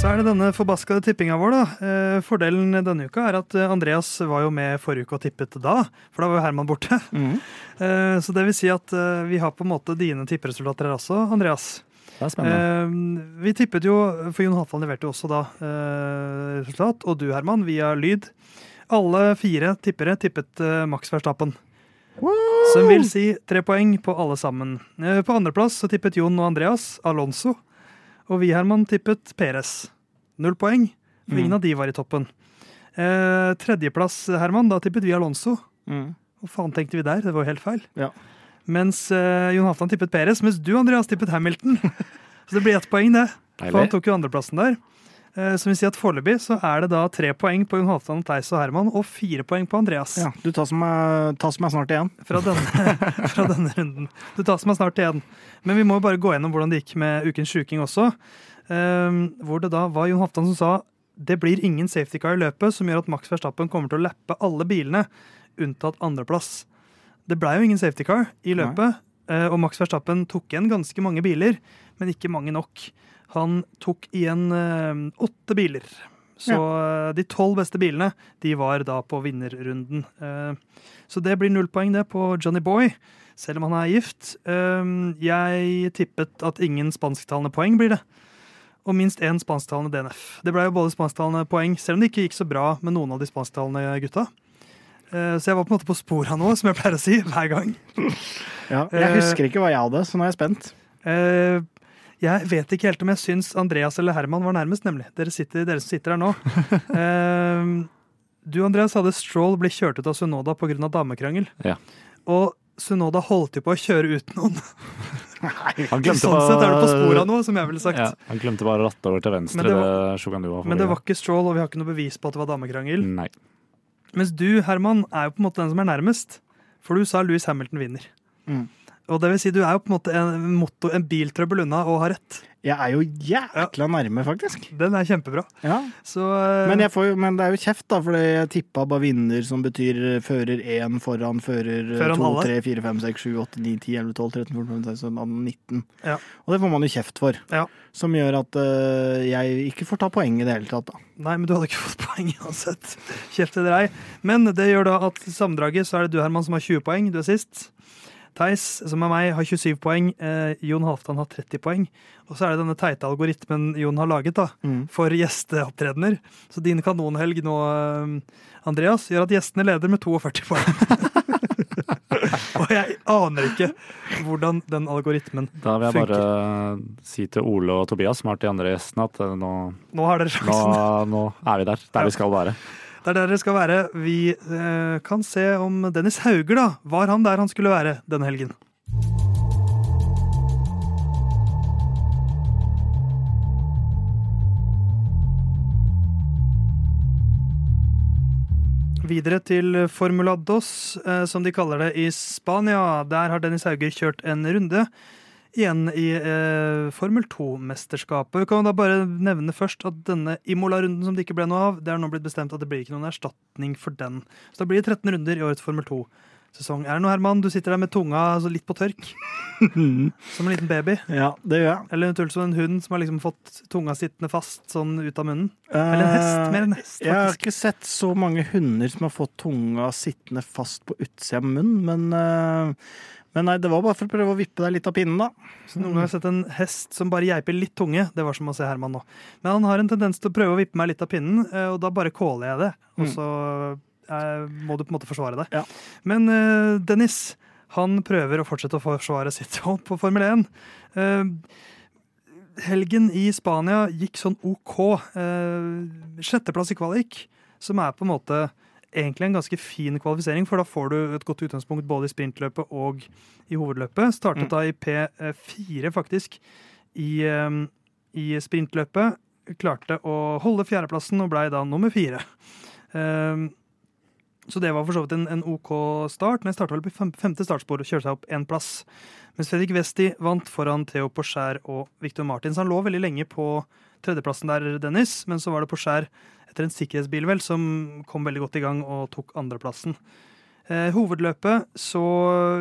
Så er det denne forbaskede tippinga vår, da. Eh, Fordelen denne uka er at eh, Andreas var jo med forrige uke og tippet da, for da var jo Herman borte. Mhm. [laughs] Eh, Så det vil si at vi har på en måte dine tipperesultater her også, Andreas. Det er spennende. Vi tippet jo, for Jon Halvdan leverte jo også da resultat, og du Herman, via lyd. Alle fire tippere tippet Max Verstappen. Som vil si tre poeng på alle sammen. På andreplass så tippet Jon og Andreas Alonso. Og vi, Herman, tippet Peres. Null poeng, for Mm. ingen av de var i toppen. Eh, tredjeplass, Herman, da tippet vi Alonso. Hva faen tenkte vi der? Det var jo helt feil. Ja. Mens eh, Jon Halvdan tippet Peres, mens du, Andreas, tippet Hamilton. [laughs] Så det blir ett poeng, det. For han tok jo andreplassen der. Eh, som vil si at foreløpig så er det da tre poeng på Jon Halvdan, Theis og Herman, og fire poeng på Andreas. Ja, du tar som, er, tar som er snart igjen. Fra, denne, [laughs] fra denne runden. Du tar som er snart igjen. Men vi må jo bare gå gjennom hvordan det gikk med ukens sjuking også. Eh, hvor det da var Jon Halvdan som sa det blir ingen safety car i løpet som gjør at Max Verstappen kommer til å lappe alle bilene, unntatt andreplass. Det blei jo ingen safety car i løpet, Nei. og Max Verstappen tok igjen ganske mange biler, men ikke mange nok. Han tok igjen eh, åtte biler. Så ja. de tolv beste bilene de var da på vinnerrunden. Eh, så det blir null poeng det på Johnny Boy, selv om han er gift. Eh, jeg tippet at ingen spansktalende poeng blir det. Og minst én spansktalende DNF. Det ble jo både spansktalende poeng, selv om det ikke gikk så bra med noen av de spansktalende gutta. Eh, Så jeg var på en måte på sporet av noe, som jeg pleier å si hver gang. Ja, jeg Eh, husker ikke hva jeg hadde, så nå er jeg spent. Jeg vet ikke helt om jeg syns Andreas eller Herman var nærmest, nemlig. Dere, sitter, dere som sitter her nå. [laughs] Eh, du, Andreas, hadde Stroll blitt kjørt ut av Sunoda pga. damekrangel. Ja. Og Sunoda holdt jo på å kjøre ut noen. [laughs] [laughs] Han Sånn sett er du på sporet av noe, som jeg ville sagt. Ja, han glemte bare å ratte over til venstre. Men det det Shogunua Men det var ikke Stroll, og vi har ikke noe bevis på at det var damekrangel. Nei. Mens du, Herman, er jo på en måte den som er nærmest. For du sa Louis Hamilton vinner. Mm. Og det vil si, du er jo på en måte en, motto, en biltrøbbel unna og har rett. Jeg er jo jækla nærme, faktisk. Den er kjempebra. Ja. Så uh, Men, får men det er jo kjeft, da, for jeg tippa bare vinner, som betyr eh, fører én foran fører Foran 2, alle. 3, 4, 5, 6, 7, 8, 9, 10, 11, 12, 13, 14, 15, 16, 18, 19. Ja. Og det får man jo kjeft for. Ja. Som gjør at uh, jeg ikke får ta poeng i det hele tatt, da. Nei, men du hadde ikke fått [laughs] poeng uansett. Kjeft eller ei. Men det gjør da at i sammendraget så er det du, Herman, som har 20 poeng. Du er sist. Theis, som er meg, har 27 poeng. Eh, Jon Halvdan har 30 poeng. Og så er det denne teite algoritmen Jon har laget da, Mm. for gjesteopptredener. Så din kanonhelg nå, eh, Andreas, gjør at gjestene leder med 42 poeng. [laughs] Og jeg aner ikke hvordan den algoritmen Da vil jeg Funker. bare si til Ole og Tobias, som har vært de andre gjestene, at eh, nå, Nå har dere nå, nå er vi der. Der vi skal være. Det er der dere skal være. Vi eh, kan se om Dennis Hauger da, var han der han skulle være denne helgen. Videre til Formula Dos, eh, som de kaller det i Spania. Der har Dennis Hauger kjørt en runde igjen i eh, Formel 2-mesterskapet. Vi kan da bare nevne først at denne Imola-runden som det ikke ble noe av, det er nå blitt bestemt at det blir ikke noen erstatning for den. Så da blir det 13 runder i årets Formel 2-sesong. Er det noe, Herman? Du sitter der med tunga altså litt på tørk. [laughs] som en liten baby. Ja, det gjør jeg. Eller eventuelt som en hund som har liksom fått tunga sittende fast sånn ut av munnen. Eller en hest. Mer en hest, Jeg har ikke sett så mange hunder som har fått tunga sittende fast på utsida av munnen, men eh, men nei, det var bare for å prøve å vippe deg litt av pinnen, da. Så noen ganger har jeg sett en hest som bare geiper litt tunge. Det var som å se Herman nå. Men han har en tendens til å prøve å vippe meg litt av pinnen, eh, og da bare caller jeg det. Og Mm. så eh, må du på en måte forsvare det. Ja. Men eh, Dennis, han prøver å fortsette å forsvare sitt hold på Formel 1. Eh, helgen i Spania gikk sånn OK. Eh, sjetteplass i kvalik, som er på en måte egentlig en ganske fin kvalifisering, for da får du et godt utgangspunkt både i sprintløpet og i hovedløpet. Startet Mm. da i P4, faktisk, i, eh, i sprintløpet. Klarte å holde fjerdeplassen og blei da nummer fire. Um, så det var for så vidt en, en OK start, men starta vel på femte startspor og kjørte seg opp én plass. Mens Fredrik Westi vant foran Theo Porcher og Victor Martins. Han lå veldig lenge på tredjeplassen der, Dennis, men så var det Porcher etter en sikkerhetsbil vel, som kom veldig godt i gang og tok andreplassen. Eh, hovedløpet så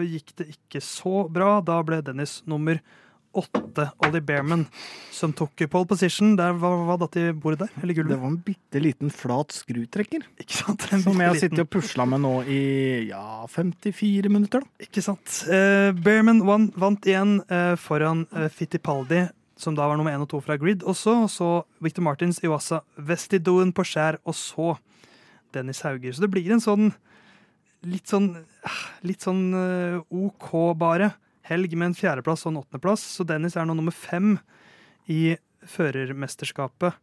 gikk det ikke så bra. Da ble Dennis nummer åtte, Ollie Bearman, som tok pole position. Der, hva, hva datt i bordet der? Eller Det var en bitte liten flat skrutrekker. Ikke sant? En Som jeg har sittet og pusla med nå i ja, 54 minutter. da. Ikke sant. Eh, Bearman vant, vant igjen eh, foran eh, Fittipaldi, som da var nummer én og to fra grid også. Og så Victor Martins, Iwasa, Vestidoen på skjær, og så Dennis Hauger. Så det blir en sånn litt sånn litt sånn eh, OK, bare. Helg med en fjerdeplass og en åttendeplass. Så Dennis er nå nummer fem i førermesterskapet.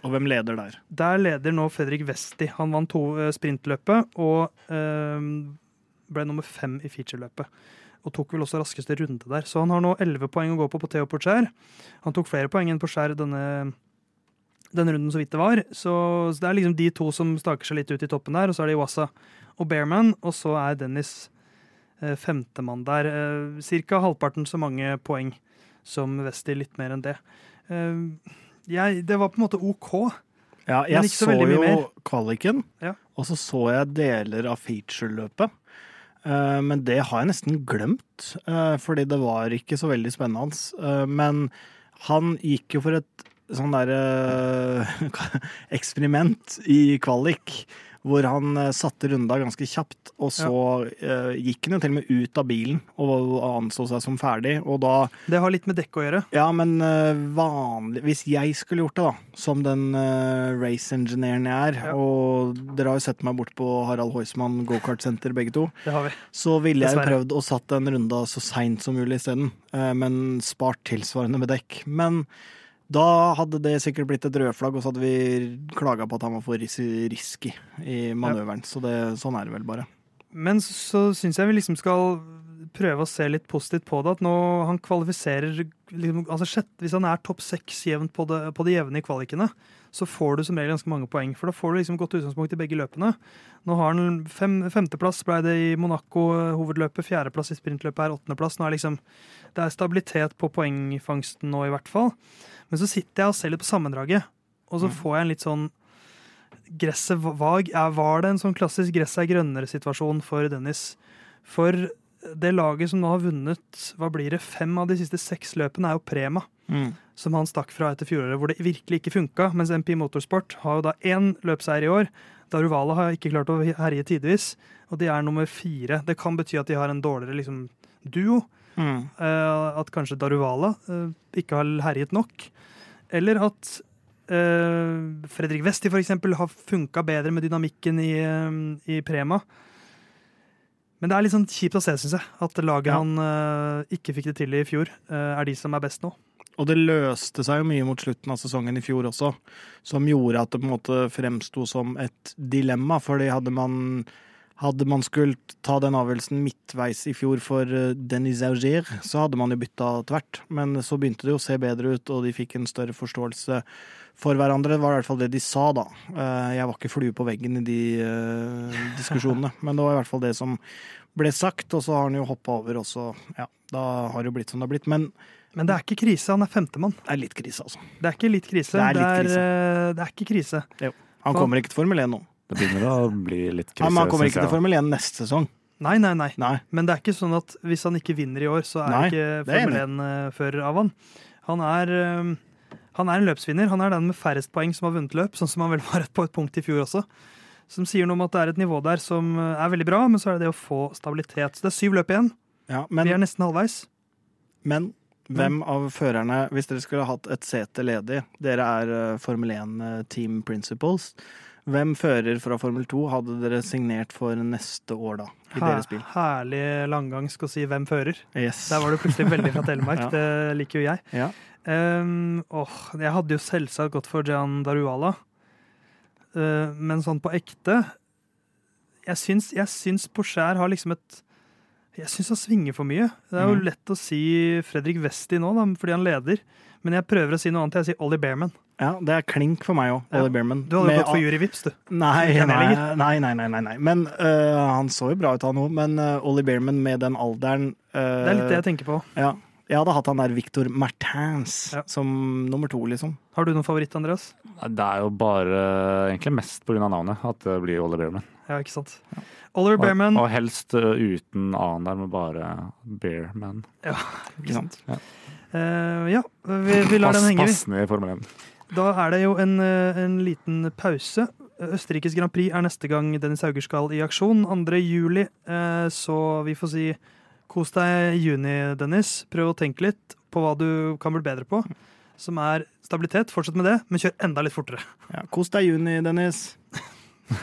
Og hvem leder der? Der leder nå Fredrik Westi. Han vant to eh, sprintløpet og øh, ble nummer fem i featureløpet. Og tok vel også raskeste runde der. Så han har nå elleve poeng å gå på på Theo Porcher. Han tok flere poeng enn Porcher denne, denne runden, så vidt det var. Så, så det er liksom de to som staker seg litt ut i toppen der. Og så er det Iwasa og Bearman, og så er Dennis eh, femtemann der. Eh, cirka halvparten så mange poeng som Westi, litt mer enn det. Eh, jeg, det var på en måte OK. Ja, jeg så så, jo kvaliken, Ja. og så så jeg deler av featureløpet. Eh, men det har jeg nesten glemt, eh, fordi det var ikke så veldig spennende. Eh, men han gikk jo for et sånn derre [laughs] eksperiment i kvalik. Hvor han eh, satte runda ganske kjapt. Og så eh, gikk han jo til og med ut av bilen og anså seg som ferdig. Og da Det har litt med dekk å gjøre. Ja, men uh, vanlig Hvis jeg skulle gjort det, da, som den uh, race-engineeren jeg er, Ja. og dere har jo sett meg bort på Harald Heusmann gokartsenter begge to, Det har vi. så ville jeg Dessverre. prøvd å satt den runda så seint som mulig isteden, uh, men spart tilsvarende med dekk. Men da hadde det sikkert blitt et rødflagg, og så hadde vi klaga på at han var for ris risky i manøveren. Så det, sånn er det vel bare. Men så syns jeg vi liksom skal prøve å se litt positivt på det. At nå han kvalifiserer liksom, altså sjett, Hvis han er topp seks jevnt på det, på det jevne i kvalikene, så får du som regel ganske mange poeng. For da får du liksom godt utgangspunkt i begge løpene. Nå har han fem, Femteplass ble det i Monaco, eh, hovedløpet. Fjerdeplass i sprintløpet er åttendeplass. Nå er liksom, det er stabilitet på poengfangsten nå, i hvert fall. Men så sitter jeg og ser litt på sammendraget, og så får jeg en litt sånn Gresset er- var det en sånn klassisk gresset er grønnere-situasjon for Dennis? For det laget som nå har vunnet hva blir det, fem av de siste seks løpene, er jo Prema. Som han stakk fra etter fjoråret, hvor det virkelig ikke funka. Mens MP Motorsport har jo da én løpseier i år. Daruvala har ikke klart å herje tidvis, og de er nummer fire. Det kan bety at de har en dårligere liksom, duo. Mm. Eh, at kanskje Daruvala eh, ikke har herjet nok. Eller at eh, Fredrik Westi eksempel har funka bedre med dynamikken i, i Prema. Men det er litt sånn kjipt å se, syns jeg. At laget Ja. han ikke fikk det til i fjor, er de som er best nå. Og det løste seg jo mye mot slutten av sesongen i fjor også, som gjorde at det på en måte fremsto som et dilemma. Fordi hadde man, hadde man skulle ta den avgjørelsen midtveis i fjor for eh, Denis Augier, så hadde man jo bytta tvert. Men så begynte det jo å se bedre ut, og de fikk en større forståelse for hverandre. Det var i hvert fall det de sa, da. Eh, Jeg var ikke flue på veggen i de eh, diskusjonene, [laughs] men det var i hvert fall det som ble sagt. Og så har han jo hoppa over, og så ja, da har det jo blitt som det har blitt. Men Men det er ikke krise, han er femtemann. det er litt krise, altså. Det er ikke litt krise. Det er litt krise. eh, det er ikke krise. Han kommer ikke til Formel 1 nå. Det begynner å bli litt krise. Ja, men han kommer ikke til. Formel 1 neste sesong. Nei, nei, nei. Nei. Men det er ikke sånn at hvis han ikke vinner i år, så er Nei, ikke Formel 1-fører av han. Han er, han er en løpsvinner. Han er den med færrest poeng som har vunnet løp, sånn som han vel var på et punkt i fjor også. Som sier noe om at det er et nivå der som eh, er veldig bra, men så er det det å få stabilitet. Så det er syv løp igjen. Ja, Vi er nesten halvveis. men hvem av førerne, hvis dere skulle hatt et sete ledig, dere er eh, Formel 1 eh, Team Principles, hvem fører fra Formel 2 hadde dere signert for neste år, da? I deres bil? Herlig langgang skal si 'hvem fører'. Yes. Der var du plutselig veldig fra [laughs] Telemark. Ja. Det liker jo jeg. Ja. Um, åh, jeg hadde jo selvsagt gått for Jan Daruala. Uh, men sånn på ekte Jeg syns, jeg syns Porscher har liksom et Jeg syns han svinger for mye. Det er jo Mhm. lett å si Fredrik Westi nå, da, fordi han leder. Men jeg prøver å si noe annet. Jeg sier Ollie Bearman. ja, det er klink for meg òg, Ja. Ollie Bearman. Du hadde Med gått for Juri Vips, du. Nei, nei, nei, nei, nei, nei. Men uh, han så jo bra ut, han òg. Men uh, Ollie Bearman med den alderen uh, Det er litt det jeg tenker på. Ja. Jeg hadde hatt han der Victor Martins Ja. som nummer to, liksom. Har du noen favoritt, Andreas? Det er jo bare egentlig mest pga. navnet at det blir Oliver Bearman. Ja, ikke sant? Oliver Bearman. og helst uh, uten A-en der, med bare Bearman. Ja, Ikke sant? Eh, ja, vi, vi lar den henge, vi. Passende i Formel 1. Da er det jo en, eh, en liten pause. Østerrikes Grand Prix er neste gang Dennis Hauger skal i aksjon. 2. juli. eh, Så vi får si kos deg i juni, Dennis. Prøv å tenke litt på hva du kan bli bedre på. Som er stabilitet. Fortsett med det, men kjør enda litt fortere. Ja, Kos deg i juni, Dennis. [laughs]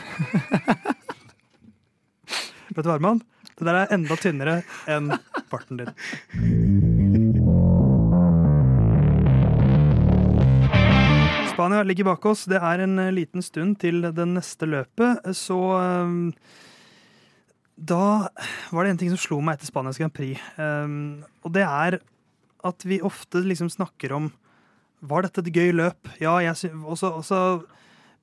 Vet du hva, Herman? Det der er enda tynnere enn barten din. Spania ligger bak oss. Det er en liten stund til det neste løpet, så eh, Da var det en ting som slo meg etter Spanias Grand Prix, Um, og det er at vi ofte liksom snakker om Var dette et gøy løp? Ja, og så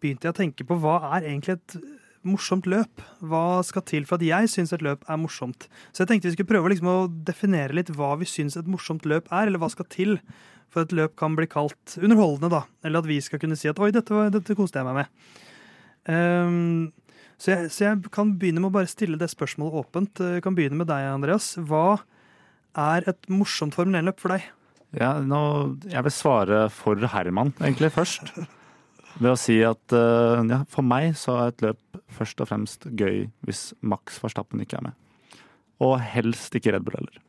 begynte jeg å tenke på hva er egentlig et morsomt løp? Hva skal til for at jeg syns et løp er morsomt? Så jeg tenkte vi skulle prøve liksom å definere litt hva vi syns et morsomt løp er, eller hva skal til for at et løp kan bli kalt underholdende, da. Eller at vi skal kunne si at oi, dette, dette koste jeg meg med. Ehm, så, jeg, så jeg kan begynne med å bare stille det spørsmålet åpent. Jeg kan begynne med deg, Andreas. Hva er et morsomt Formel 1-løp for deg? Ja, nå, jeg vil svare for Herman, egentlig, først. Ved å si at eh, ja, for meg så er et løp først og fremst gøy hvis Max Verstappen ikke er med. Og helst ikke Red Bull heller.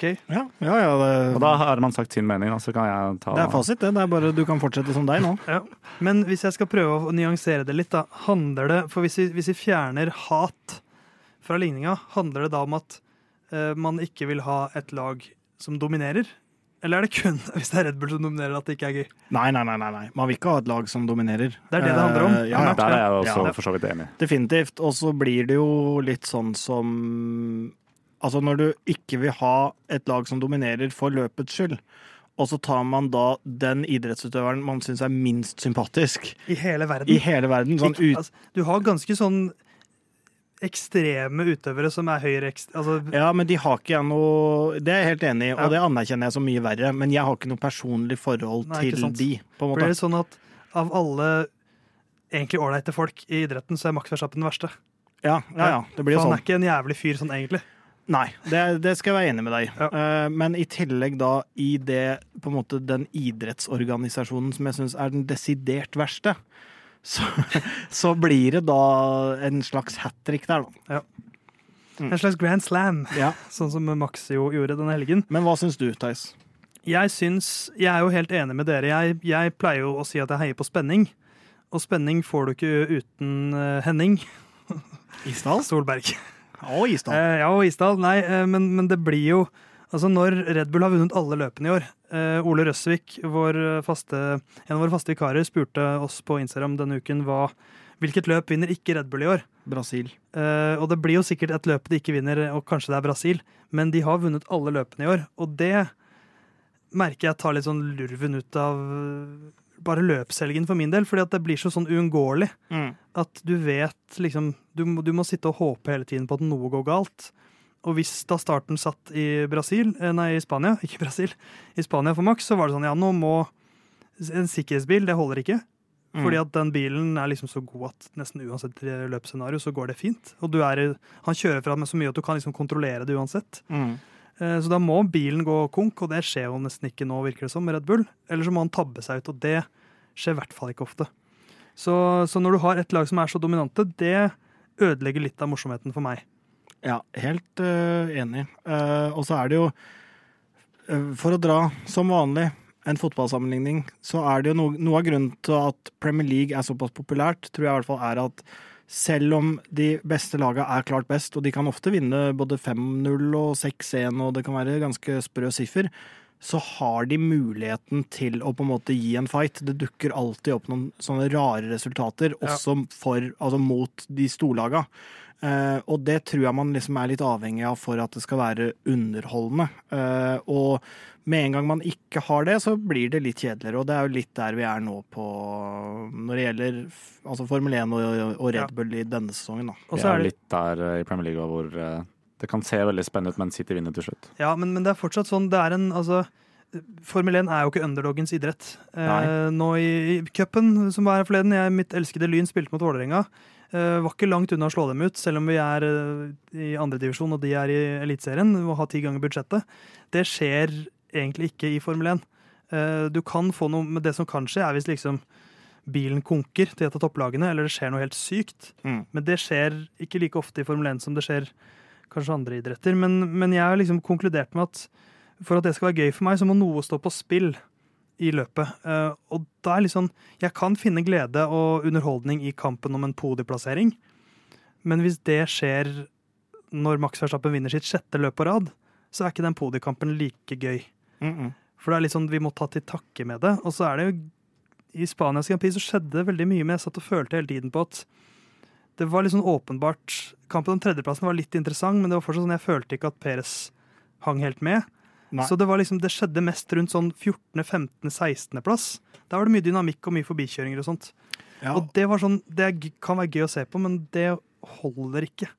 Ok, Ja, ja, ja det, Og da har man sagt sin mening, så kan jeg ta det er fasit, det. Det er bare du kan fortsette som deg nå. ja. Men hvis jeg skal prøve å nyansere det litt, da, handler det For hvis vi, hvis vi fjerner hat fra ligninga, handler det da om at uh, man ikke vil ha et lag som dominerer? Eller er det kun [laughs] hvis det er Red Bull som dominerer, at det ikke er gøy? Nei, nei, nei, nei, nei. Man vil ikke ha et lag som dominerer. Det er det det handler om. Eh, ja, ja. Der er jeg også Ja. for så vidt enig. Definitivt. Og så blir det jo litt sånn som Altså når du ikke vil ha et lag som dominerer for løpets skyld, og så tar man da den idrettsutøveren man syns er minst sympatisk I hele verden. i hele verden, sånn ut, altså, du har ganske sånn ekstreme utøvere som er høyere altså, Ja, men de har ikke jeg noe Det er jeg helt enig i, og Ja. det anerkjenner jeg som mye verre, men jeg har ikke noe personlig forhold Nei, til de, på en måte. Blir det sånn at av alle egentlig ålreite folk i idretten, så er Max Verstappen den verste? Ja, ja, ja. Det blir jo For han sånn. er ikke en jævlig fyr sånn egentlig. Nei, det, det skal jeg være enig med deg. Ja. uh, Men i tillegg da i det, på en måte den idrettsorganisasjonen som jeg syns er den desidert verste, så, [laughs] så blir det da en slags hat trick der, da. Mm. En slags grand slam, Ja. [laughs] sånn som Max jo gjorde denne helgen. Men hva syns du, Theis? Jeg syns Jeg er jo helt enig med dere. Jeg, jeg pleier jo å si at jeg heier på spenning. Og spenning får du ikke uten eh, Henning Isdal? [laughs] Solberg. Å, Isdal. Eh, ja, og Isdal. Nei, eh, men, men det blir jo Altså, når Red Bull har vunnet alle løpene i år eh, Ole Røsvik, vår faste, en av våre faste vikarer, spurte oss på Instagram denne uken hva, hvilket løp vinner ikke Red Bull i år. Brasil. Eh, og det blir jo sikkert et løp de ikke vinner, og kanskje det er Brasil, men de har vunnet alle løpene i år. Og det merker jeg tar litt sånn lurven ut av eh, bare løpshelgen for min del, fordi at det blir så sånn uunngåelig Mm. at du vet liksom du, du må sitte og håpe hele tiden på at noe går galt. Og hvis da starten satt i Brasil, eh, nei, i Spania, [laughs] ikke Brasil, i Spania for Max, så var det sånn ja, nå må En sikkerhetsbil, det holder ikke. Mm. Fordi at den bilen er liksom så god at nesten uansett løpsscenario, så går det fint. Og du er, han kjører fra med så mye at du kan liksom kontrollere det uansett. Mm. Eh, Så da må bilen gå konk, og det skjer jo nesten ikke nå, virker det som, med Red Bull. Eller så må han tabbe seg ut, og det skjer i hvert fall ikke ofte. Så, så når du har et lag som er så dominante, det ødelegger litt av morsomheten for meg. Ja, helt uh, enig. Uh, og så er det jo, uh, for å dra som vanlig en fotballsammenligning, så er det jo no noe av grunnen til at Premier League er såpass populært, tror jeg i hvert fall er at selv om de beste lagene er klart best, og de kan ofte vinne både 5-0 og 6-1, og det kan være ganske sprø siffer, så har de muligheten til å på en måte gi en fight. Det dukker alltid opp noen sånne rare resultater, også for, altså mot de storlaga. Eh, og det tror jeg man liksom er litt avhengig av for at det skal være underholdende. Uh, og med en gang man ikke har det, så blir det litt kjedeligere. Og det er jo litt der vi er nå på når det gjelder altså Formel 1 og, og Red Ja. Bull i denne sesongen. da. Og Vi så er er litt der eh, i Premier League hvor det kan se veldig spennende ut, men City vinner til slutt. ja, men, men det er fortsatt sånn, det er en, altså, Formel 1 er jo ikke underdogens idrett. Eh, nå i, i cupen som var her forleden, jeg, mitt elskede Lyn spilte mot Vålerenga. Eh, var ikke langt unna å slå dem ut, selv om vi er eh, i andredivisjon og de er i Eliteserien og har ti ganger budsjettet. Det skjer egentlig ikke i Formel 1. Eh, du kan få noe, men det som kan skje, er hvis liksom bilen konker til et av topplagene, eller det skjer noe helt sykt. Mm. Men det skjer ikke like ofte i Formel 1 som det skjer kanskje andre idretter. Men, men jeg har liksom konkludert med at for at det skal være gøy for meg, så må noe stå på spill i løpet. Eh, og da er liksom Jeg kan finne glede og underholdning i kampen om en podieplassering, men hvis det skjer når Max Verstappen vinner sitt sjette løp på rad, så er ikke den podiekampen like gøy. Mm -mm. For det er litt sånn, vi må ta til takke med det. Og så er det jo I Spanias Grand Prix så skjedde det veldig mye, men jeg satt og følte hele tiden på at det var litt sånn åpenbart Kampen om tredjeplassen var litt interessant, men det var fortsatt sånn jeg følte ikke at Peres hang helt med. Nei. Så det var liksom, det skjedde mest rundt sånn 14., 15., 16. plass. Der var det mye dynamikk og mye forbikjøringer og sånt. Ja. Og det var sånn, det kan være gøy å se på, men det holder ikke.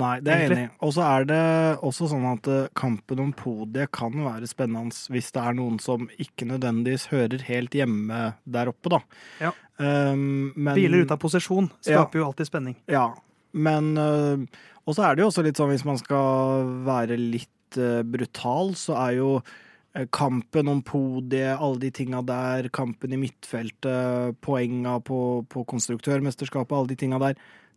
Nei, det er jeg enig i. Og så er det også sånn at eh, kampen om podiet kan være spennende hvis det er noen som ikke nødvendigvis hører helt hjemme der oppe, da. Ja. Um, men, Biler ute av posisjon skaper jo alltid spenning. Ja, men uh, Og så er det jo også litt sånn, hvis man skal være litt øh, brutal, så er jo øh, kampen om podiet, alle de tinga der, kampen i midtfeltet, poenga på, på konstruktørmesterskapet, alle de tinga der,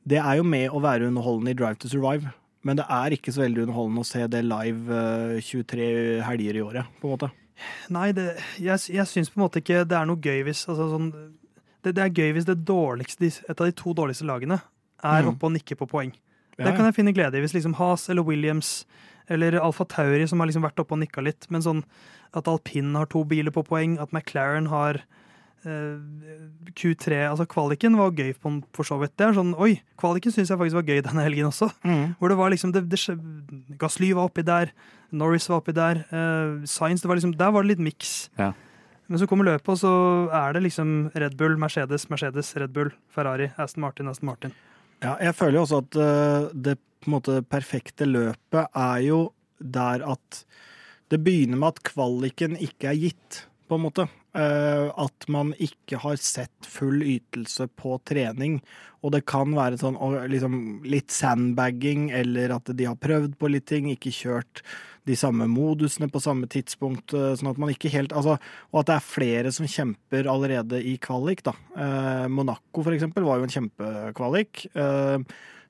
det er jo med å være underholdende i Drive to Survive. Men det er ikke så veldig underholdende å se det live eh, 23 helger i året, på en måte. Nei, det, jeg, jeg syns på en måte ikke det er noe gøy hvis altså, sånn, det, det er gøy hvis det dårligste, et av de to dårligste lagene er Mm. oppe og nikker på poeng. Ja, Det kan jeg finne glede i. Hvis liksom Haas eller Williams eller Alfa Tauri som har liksom vært oppe og nikka litt, men sånn at alpin har to biler på poeng, at McLaren har eh, Q3 Altså kvaliken var gøy på, for så vidt. Det er sånn, Oi, kvaliken syns jeg faktisk var gøy denne helgen også. Mm. Hvor det var liksom det, det, Gasly var oppi der, Norris var oppi der. Uh, Science, det var liksom, Der var det litt miks. Ja. Men så kommer løpet, og så er det liksom Red Bull, Mercedes, Mercedes, Red Bull, Ferrari, Aston Martin, Aston Martin. Ja, jeg føler jo også at eh, det på en måte perfekte løpet er jo der at det begynner med at kvaliken ikke er gitt, på en måte. Eh, at man ikke har sett full ytelse på trening. Og det kan være sånn liksom, litt sandbagging, eller at de har prøvd på litt ting, ikke kjørt de samme modusene på samme tidspunkt, eh, sånn at man ikke helt Altså, og at det er flere som kjemper allerede i kvalik, da. Eh, Monaco, for eksempel, var jo en kjempekvalik. Eh,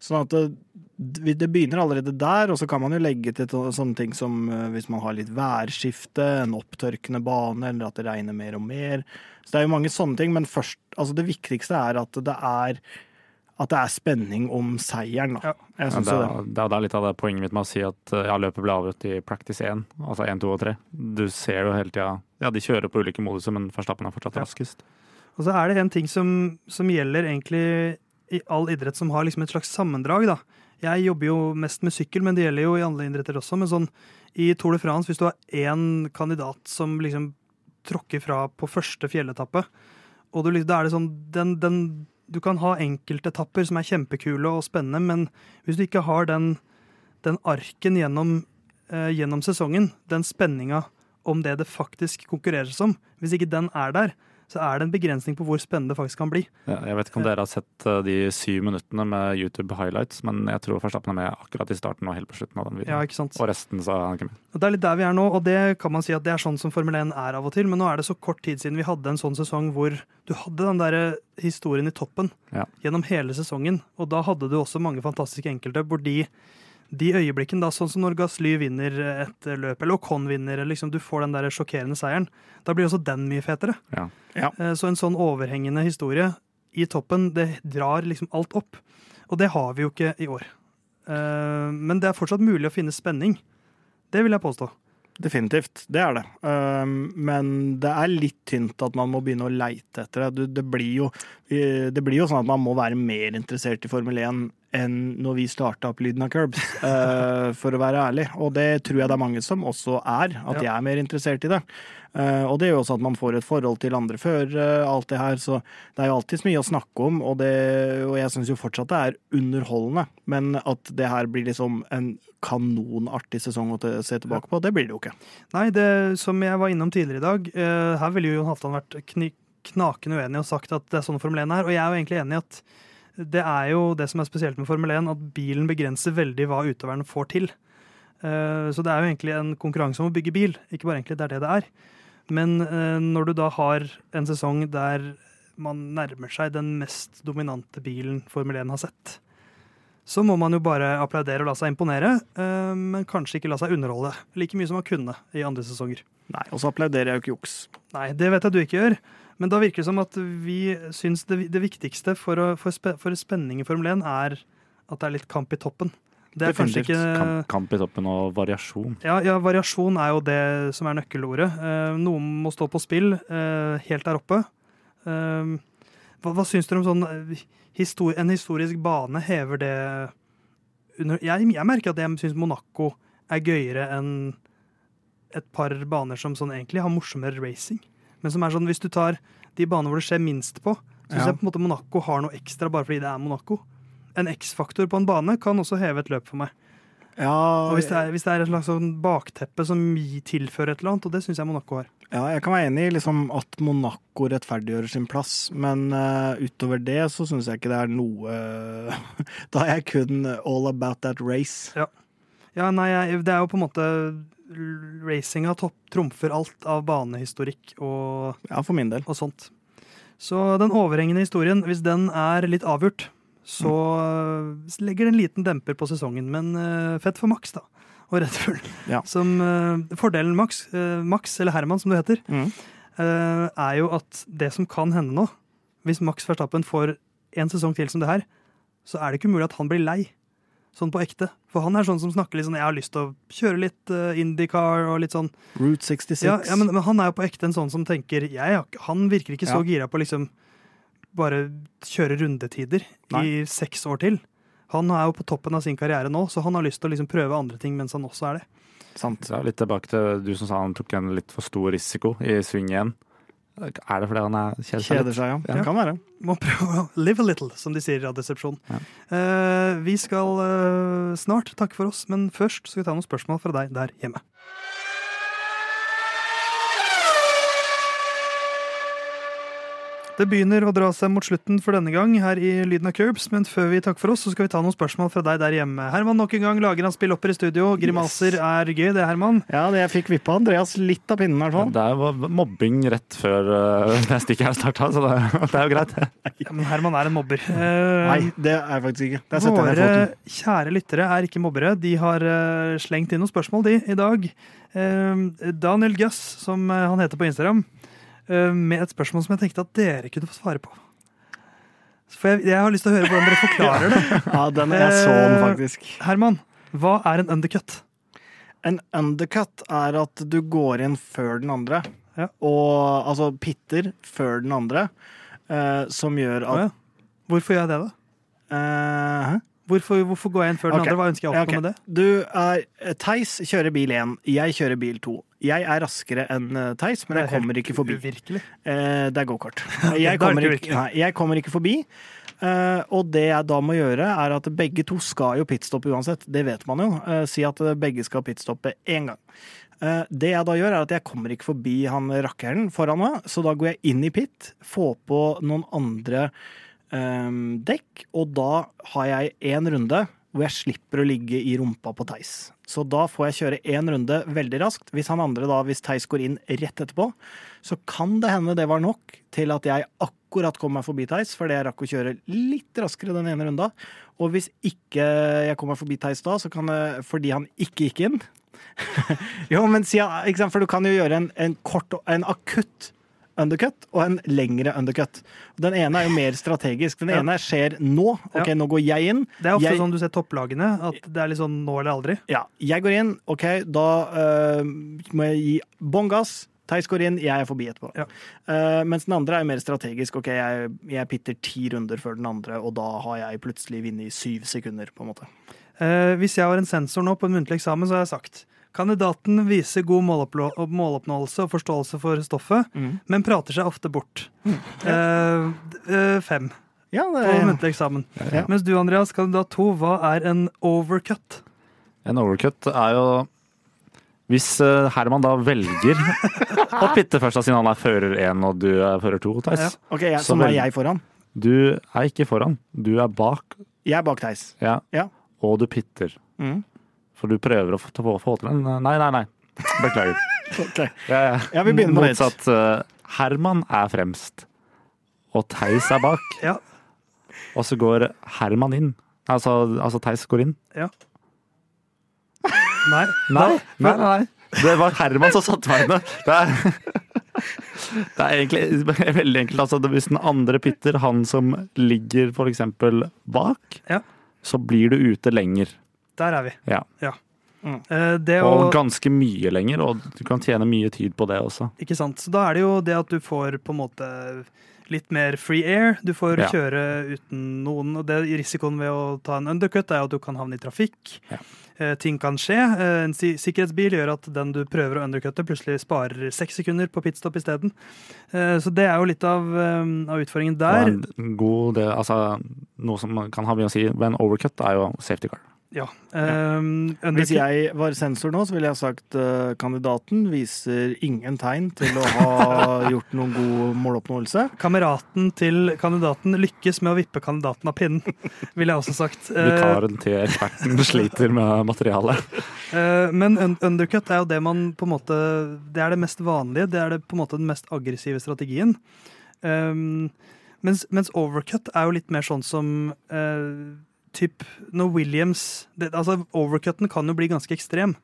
sånn at det, det begynner allerede der, og så kan man jo legge til sånne ting som eh, hvis man har litt værskifte, en opptørkende bane, eller at det regner mer og mer. Så det er jo mange sånne ting, men først Altså, det viktigste er at det er at det er spenning om seieren, da. Ja. Jeg synes det, er, det. det er litt av det poenget mitt med å si at eh, ja, løpet ble avgjort i practice 1, altså 1, 2 og 3. Du ser jo hele tida Ja, de kjører på ulike moduser, men Verstappen er fortsatt Ja. raskest. Og så er det en ting som, som gjelder egentlig all idrett som har liksom et slags sammendrag. da. Jeg jobber jo mest med sykkel, men det gjelder jo i alle idretter også. Men sånn i Tour de France, hvis du har én kandidat som liksom tråkker fra på første fjelletappe, og du, liksom- da er det sånn den, den, Du kan ha enkeltetapper som er kjempekule og spennende, men hvis du ikke har den, den arken gjennom, eh, gjennom sesongen, den spenninga om det det faktisk konkurreres om, hvis ikke den er der, så er det en begrensning på hvor spennende det faktisk kan bli. Ja, jeg vet ikke om dere har sett eh, de syv minuttene med YouTube highlights, men jeg tror Verstappen er med akkurat i starten og helt på slutten av den videoen. Ja, ikke sant? Og resten så er han ikke med. Det er litt der vi er nå, og det kan man si at det er sånn som Formel 1 er av og til. Men nå er det så kort tid siden vi hadde en sånn sesong hvor du hadde den der historien i toppen Ja. gjennom hele sesongen. Og da hadde du også mange fantastiske enkelte hvor de, de øyeblikkene, da, sånn som når Gasly vinner et løp, eller Ocon vinner, eller liksom du får den der sjokkerende seieren, da blir også den mye fetere. Ja. Ja. Eh, Så en sånn overhengende historie i toppen, det drar liksom alt opp. Og det har vi jo ikke i år. Eh, Men det er fortsatt mulig å finne spenning. Det vil jeg påstå. Definitivt, det er det. Men det er litt tynt at man må begynne å leite etter det. Det blir jo, eh, det blir jo sånn at man må være mer interessert i Formel 1 enn når vi starta opp Lyden av Curbs, uh, [laughs] for å være ærlig. Og det tror jeg det er mange som også er, at de er mer interessert i det. Uh, og det gjør også at man får et forhold til andre førere, alt det her. Så det er jo alltids mye å snakke om, og, det, og jeg syns jo fortsatt det er underholdende. Men at det her blir liksom en kanonartig sesong å se tilbake på, det blir det jo ikke. Nei, det som jeg var innom tidligere i dag, eh, her ville jo Jon Halvdan vært knakende uenig og sagt at det er sånn Formel 1 er. Og jeg er jo egentlig enig i at det er jo det som er spesielt med Formel 1, at bilen begrenser veldig hva utøverne får til. Eh, Så det er jo egentlig en konkurranse om å bygge bil, ikke bare egentlig det er det det er. Men eh, når du da har en sesong der man nærmer seg den mest dominante bilen Formel 1 har sett, så må man jo bare applaudere og la seg imponere, eh, men kanskje ikke la seg underholde like mye som man kunne i andre sesonger. Nei, og så applauderer jeg jo ikke juks. Nei, det vet jeg du ikke gjør. Men da virker det som at vi syns det, det viktigste for, å, for, spe, for spenning i Formel 1 er at det er litt kamp i toppen. Det er kanskje Definitivt. ikke Kamp, kamp i toppen og variasjon. ja, ja, variasjon er jo det som er nøkkelordet. Eh, noen må stå på spill eh, helt der oppe. Eh, hva, hva syns dere om sånn histori En historisk bane hever det under Jeg, jeg merker at jeg syns Monaco er gøyere enn et par baner som sånn egentlig har morsommere racing. Men som er sånn, hvis du tar de banene hvor det skjer minst på, syns Ja. jeg på en måte Monaco har noe ekstra bare fordi det er Monaco. En X-faktor på en bane kan også heve et løp for meg. Ja, Og hvis det, er, hvis det er et slags sånn bakteppe som tilfører et eller annet, og det syns jeg Monaco har. ja, jeg kan være enig i liksom, at Monaco rettferdiggjør sin plass, men uh, utover det så syns jeg ikke det er noe [laughs] Da er jeg kun all about that race. Ja, nei, jeg, det er jo på en måte Racinga trumfer alt av banehistorikk og, Ja, for min del. og sånt. Så den overhengende historien, hvis den er litt avgjort, så mm. legger det en liten demper på sesongen. Men uh, fett for Max, da. Og Red Bull. Ja. Som, uh, fordelen Max, uh, Max, eller Herman som du heter, Mm. eh, er jo at det som kan hende nå, hvis Max Verstappen får en sesong til som det her, så er det ikke umulig at han blir lei. Sånn på ekte. For han er sånn som snakker litt sånn Jeg har lyst til å kjøre litt uh, Indycar og litt sånn. Route 66. Ja, ja men, men han er jo på ekte en sånn som tenker jeg, Han virker ikke så Ja. gira på liksom bare kjøre rundetider i seks år til. Han er jo på toppen av sin karriere nå, så han har lyst til å liksom prøve andre ting mens han også er det. Sant. Ja, litt tilbake til du som sa han tok en litt for stor risiko i sving igjen. Er det fordi han er kjeder seg Kjeder seg, ja. Ja. Det kan være. Må prøve å live a little, som de sier i Radioresepsjonen. Ja. Uh, vi skal uh, snart takke for oss, men først skal vi ta noen spørsmål fra deg der hjemme. Det begynner å dra seg mot slutten for denne gang her i Lyden av Curbs, men før vi takker for oss, så skal vi ta noen spørsmål fra deg der hjemme. Herman, nok en gang lager han spillopper i studio. Grimaser er gøy, det, Herman. Ja, det jeg fikk vippa Andreas litt av pinnen, i hvert fall. Det var mobbing rett før uh, det stikket her starta, så det, [laughs] det er jo greit. Ja, men Herman er en mobber. Uh, [laughs] Nei, det er jeg faktisk ikke. Det Våre kjære lyttere er ikke mobbere. De har uh, slengt inn noen spørsmål, de, i dag. Uh, Daniel Guss, som eh, han heter på Instagram, eh, med et spørsmål som jeg tenkte at dere kunne få svare på. For jeg, jeg har lyst til å høre hvordan dere forklarer det. [laughs] Ja, den, jeg så den Eh, faktisk. Herman, hva er en undercut? En undercut er at du går inn før den andre. Ja. Og altså pitter før den andre, eh, som gjør at ja. Hvorfor gjør jeg det, da? eh, hæ? Hvorfor, hvorfor går jeg inn før den okay. andre? Hva ønsker jeg å oppnå okay. med det? Du er eh, Theis kjører bil 1, jeg kjører bil 2. Jeg er raskere enn eh, Theis, men jeg er kommer ikke forbi. Uvirkelig. Eh, det er gokart. [laughs] Jeg, kommer ikke nei, jeg kommer ikke forbi. Uh, og det jeg da må gjøre, er at begge to skal jo pitstoppe uansett. Det vet man jo. Uh, si at begge skal pitstoppe én gang. Uh, det jeg da gjør, er at jeg kommer ikke forbi han rakkeren foran meg, så da går jeg inn i pit, får på noen andre eh, dekk, og da har jeg én runde hvor jeg slipper å ligge i rumpa på Theis. Så da får jeg kjøre én runde veldig raskt. Hvis han andre da, hvis Theis går inn rett etterpå, så kan det hende det var nok til at jeg akkurat kom meg forbi Theis, fordi jeg rakk å kjøre litt raskere den ene runda. Og hvis ikke jeg kom meg forbi Theis da, så kan det, fordi han ikke gikk inn [laughs] Jo, men si, for du kan jo gjøre en, en kort, en akutt undercut og en lengre undercut. Den ene er jo mer strategisk. Den Ja. ene skjer nå. Ok, Ja. nå går jeg inn. Det er ofte jeg, sånn du ser topplagene, at det er litt sånn nå eller aldri. Ja, jeg går inn. Ok, da uh, må jeg gi bånn gass. Theis går inn, jeg er forbi etterpå. Ja. Uh, mens den andre er mer strategisk. Ok, jeg, jeg pitter ti runder før den andre, og da har jeg plutselig vunnet i syv sekunder, på en måte. Uh, hvis jeg var en sensor nå på en muntlig eksamen, så har jeg sagt Kandidaten viser god måloppnåelse og forståelse for stoffet, men prater seg ofte bort. Eh, eh, fem Ja, det på muntlig eksamen. Ja. Mens du, Andreas, kandidat to, hva er en overcut? En overcut er jo hvis eh, Herman da velger å pitte først, siden han er fører én og du er fører to, Theis. Ja. Ok, jeg, Så så nå er jeg foran. Du er ikke foran, du er bak, Jeg er bak Theis. ja. Ja. og du pitter. Mm. For du prøver å få, få, få til en Nei, nei, nei. Beklager. [laughs] Ok. Jeg Ja, vi begynner med motsatt. Uh, Herman er fremst, og Theis er bak. Ja. Og så går Herman inn. Altså, altså Theis går inn. Nei. Nei, nei, nei. nei. Det var Herman som satte meg inne. Det er, [laughs] det er egentlig veldig enkelt. Altså, hvis den andre pitter, han som ligger eksempel bak, Ja. så blir du ute lenger. Der er vi. Ja. Eh, det å, Og ganske mye lenger, og du kan tjene mye tid på det også. ikke sant? Så da er det jo det at du får på en måte litt mer free air. Du får Ja. kjøre uten noen. Og det, risikoen ved å ta en undercut er at du kan havne i trafikk. Ja. Eh, ting kan skje. Eh, en si sikkerhetsbil gjør at den du prøver å undercutte, plutselig sparer seks sekunder på pitstop isteden. Eh, så det er jo litt av, um, av utfordringen der. god det, altså, noe som kan ha mye å si ved en overcut, er jo safety car. Ja. Um, Hvis jeg var sensor nå, så ville jeg sagt uh, kandidaten viser ingen tegn til å ha [laughs] gjort noen god måloppnåelse. Kameraten til kandidaten lykkes med å vippe kandidaten av pinnen, ville jeg også sagt. Eh, Vikaren til eksperten sliter med materialet. Uh, [laughs] Men undercut er jo det man på en måte Det er det mest vanlige. Det er det på en måte den mest aggressive strategien. Um, Mens, mens overcut er jo litt mer sånn som eh, typ når Williams det, altså Overcutten kan jo bli ganske ekstrem.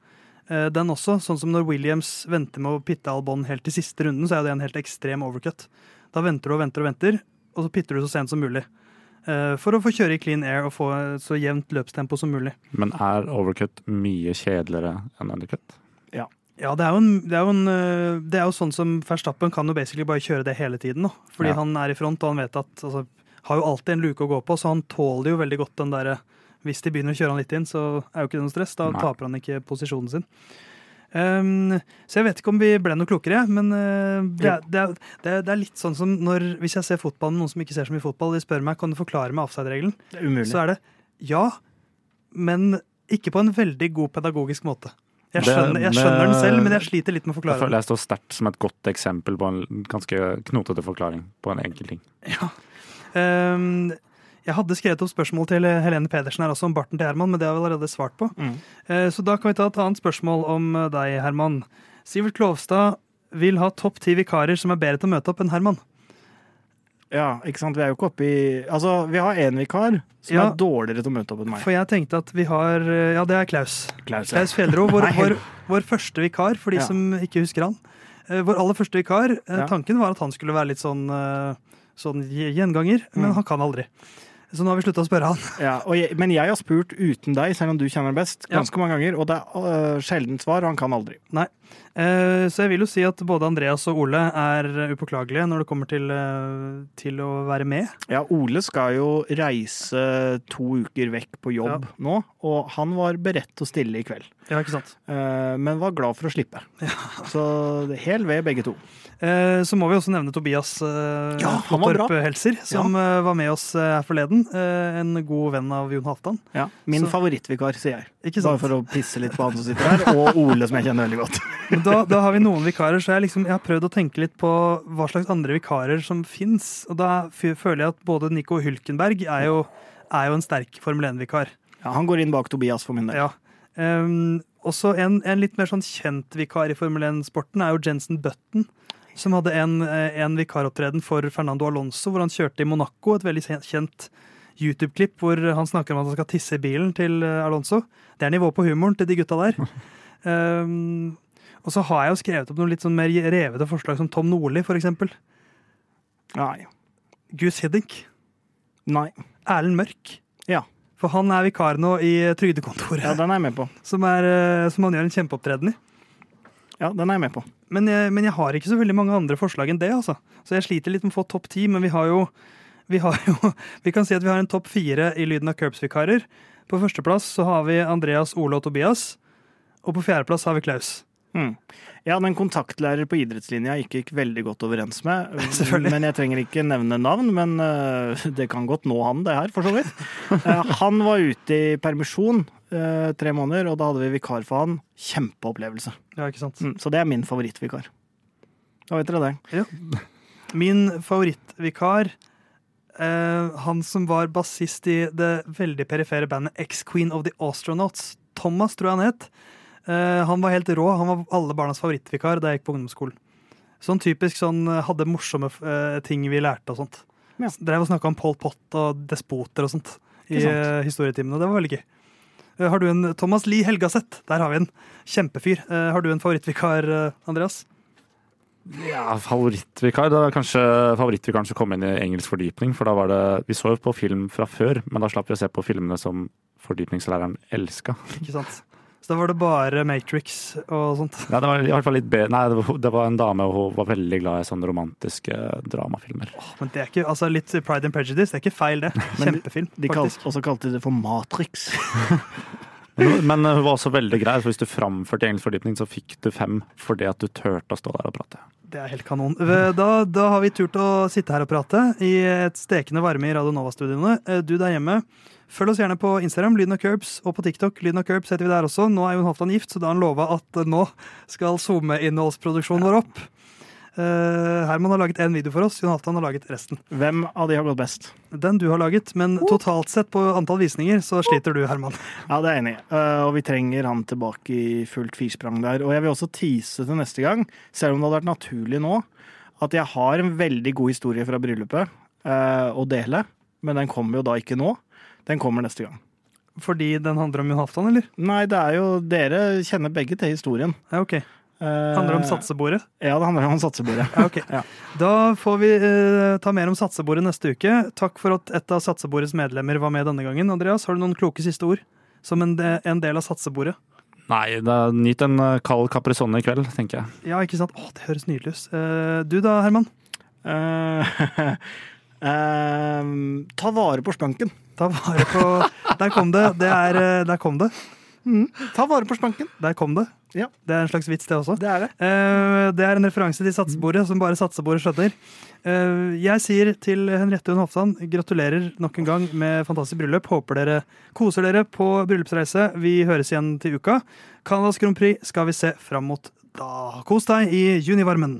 Eh, den også. Sånn som når Williams venter med å pitte Albon helt til siste runden, så er det en helt ekstrem overcut. Da venter du og venter og venter, og så pitter du så sent som mulig. Eh, for å få kjøre i clean air og få så jevnt løpstempo som mulig. Men er overcut mye kjedeligere enn undercut? Ja, det er, jo en, det, er jo en, eh, det er jo sånn som Verstappen kan jo basically bare kjøre det hele tiden. nå. Fordi Ja. han er i front, og han vet at altså, Har jo alltid en luke å gå på, så han tåler jo veldig godt den derre Hvis de begynner å kjøre han litt inn, så er jo ikke det noe stress. Da Nei. taper han ikke posisjonen sin. Um, så jeg vet ikke om vi ble noe klokere, men uh, det, er, det, er, det, er, litt sånn som når Hvis jeg ser fotball med noen som ikke ser så mye fotball, de spør meg kan du forklare meg offside-regelen, er så er det ja, men ikke på en veldig god pedagogisk måte. Jeg skjønner, jeg skjønner den selv, men jeg sliter litt med å forklare den. jeg står sterkt som et godt eksempel på en ganske knotete forklaring på en enkel ting. Ja. Ehm, jeg hadde skrevet opp spørsmål til Helene Pedersen her også om barten til Herman, men det har vi allerede svart på. Mm. Eh, så da kan vi ta et annet spørsmål om eh, deg, Herman. Sivert Klovstad vil ha topp ti vikarer som er bedre til å møte opp enn Herman. Ja, ikke sant. Vi er jo ikke oppe i Altså, vi har én vikar som Ja. er dårligere til å møte opp enn meg. For jeg tenkte at vi har eh, Ja, det er Klaus. Klaus, ja. Klaus Fjellro, vår, vår, vår første vikar, for de Ja. som ikke husker han. Vår aller første vikar. Tanken var at han skulle være litt sånn, eh, sånn gjenganger, men Mm. han kan aldri. Så nå har vi slutta å spørre han. [laughs] Ja, jeg, men jeg har spurt uten deg, selv om du kjenner best, Ja. ganske mange ganger, og det er uh, sjelden svar, og han kan aldri. Eh, Så jeg vil jo si at både Andreas og Ole er eh, upåklagelige når det kommer til, eh, til å være med. Ja, Ole skal jo reise to uker vekk på jobb nå, og han var beredt til å stille i kveld. Ja, ikke sant? Eh, Men var glad for å slippe. [laughs] Så det er hel ved begge to. Eh, Så må vi også nevne Tobias eh, Ja, han. Torp Helser, som ja. var med oss eh, her forleden. Eh, En god venn av Jon Halvdan. Ja, Min Så- favorittvikar, sier jeg. Ikke Bare for å pisse litt på han som sitter her, og Ole, som jeg kjenner veldig godt. [laughs] Men da, da har vi noen vikarer, så jeg, liksom, jeg har prøvd å tenke litt på hva slags andre vikarer som fins. Og da føler jeg at både Nico Hulkenberg er jo, er jo en sterk Formel 1-vikar. Ja, han går inn bak Tobias for min del. Ja. Um, også en, en litt mer sånn kjent vikar i Formel 1-sporten er jo Jensen Button. Som hadde en, eh, en vikaropptreden for Fernando Alonso, hvor han kjørte i Monaco. Et veldig kjent- YouTube-klipp hvor han snakker om at han skal tisse i bilen til eh, Alonso. Det er nivå på humoren til de gutta der. Um, [laughs] og så har jeg jo skrevet opp noen litt sånn mer revete forslag, som Tom Nordli, for eksempel. Nei. Gus Hiddink. Nei. Erlend Mørk. Ja. For han er vikar nå i Trygdekontoret, Ja, den er jeg med på. som, er, eh, som han gjør en kjempeopptreden i. Ja, den er jeg med på. Men jeg, men jeg har ikke så veldig mange andre forslag enn det. altså. Så jeg sliter litt med å få topp ti, men vi har jo vi, har jo, [laughs] vi kan si at vi har en topp fire i lyden av Curbs-vikarer. På førsteplass så har vi Andreas, Ole og Tobias. Og på fjerdeplass har vi Klaus. Mm. Hadde en kontaktlærer på idrettslinja ikke gikk veldig godt overens med. [laughs] Men jeg trenger ikke nevne navn, men øh, det kan godt nå han, det her, for så vidt. Eh, han var ute i permisjon øh, tre måneder, og da hadde vi vikar for han. Kjempeopplevelse. Ja, ikke sant? Mm, så det er min favorittvikar. Da vet dere det. Min favorittvikar, eh, han som var bassist i det veldig perifere bandet X-Queen of the Astronauts, Thomas tror jeg han het. Eh, han var helt rå. Han var alle barnas favorittvikar da jeg gikk på ungdomsskolen. Sånn typisk sånn eh, hadde morsomme eh, ting vi lærte og sånt. Ja. Drev og snakka om Pol Pot og despoter og sånt i uh, historietimene. Det var veldig gøy. Har du en Thomas Lie Helgaseth, der har vi en. Kjempefyr. Har du en favorittvikar, Andreas? Ja, favorittvikar. Det er kanskje favorittvikaren som kom inn i engelsk fordypning. For da var det Vi så jo på film fra før, men da slapp vi å se på filmene som fordypningslæreren elska. Ikke sant? Så da var det bare Matrix og sånt. Ja, det var i hvert fall litt Nei, det var, det var en dame, og hun var veldig glad i sånne romantiske dramafilmer. Men det er ikke, altså litt Pride and Prejudice, det er ikke feil, det. [laughs] Kjempefilm, De kalt, faktisk. også kalte det for Matrix. [laughs] Men, hun var også veldig grei, for hvis du framførte engelsk fordypning, så fikk du fem fordi at du turte å stå der og prate. Det er helt kanon. Da, da har vi turt å sitte her og prate i et stekende varme i Radio Nova-studioene. Eh, Du der hjemme, følg oss gjerne på Instagram, Lyden og Curbs, og på TikTok. Lyden og Curbs heter vi der også. Nå er Jon Halvdan gift, så da har han lova at nå skal SoMe-innholdsproduksjonen vår opp. Uh, Herman har laget én video for oss, Jon Halvdan har laget resten. Hvem av de har gått best? Den du har laget, men totalt sett på antall visninger så sliter du, Herman. Ja, det er jeg enig i. uh, og vi trenger han tilbake i fullt firsprang der. Og jeg vil også tease til neste gang, selv om det hadde vært naturlig nå, at jeg har en veldig god historie fra bryllupet. uh, å dele, men den kommer jo da ikke nå. Den kommer neste gang. Fordi den handler om Jon Halvdan, eller? Nei, det er jo Dere kjenner begge til historien. Ja, ok. Eh, Handler om satsebordet? Ja, det handler om satsebordet. Ja, ok. Ja. Da får vi eh, ta mer om satsebordet neste uke. Takk for at et av satsebordets medlemmer var med denne gangen. Andreas, har du noen kloke siste ord som en, de, en del av satsebordet? Nei, da, nyt en eh, kald Caprisonne i kveld, tenker jeg. Ja, ikke sant? Å, det høres nydelig ut. Eh, du da, Herman? Uh, eh, [laughs] ta vare på spanken. Ta vare på Der kom det. det er, eh, der kom det. Ta vare på spanken. Der kom det. Ja. Det er en slags vits, det også. Det er det. Uh, det er en referanse til satsebordet, som bare satsebordet skjønner. Uh, jeg sier til Henriette Hun Hofsan gratulerer nok en gang med fantastisk bryllup. Håper dere koser dere på bryllupsreise. Vi høres igjen til uka. Canadas Grand Prix skal vi se fram mot da. Kos deg i junivarmen.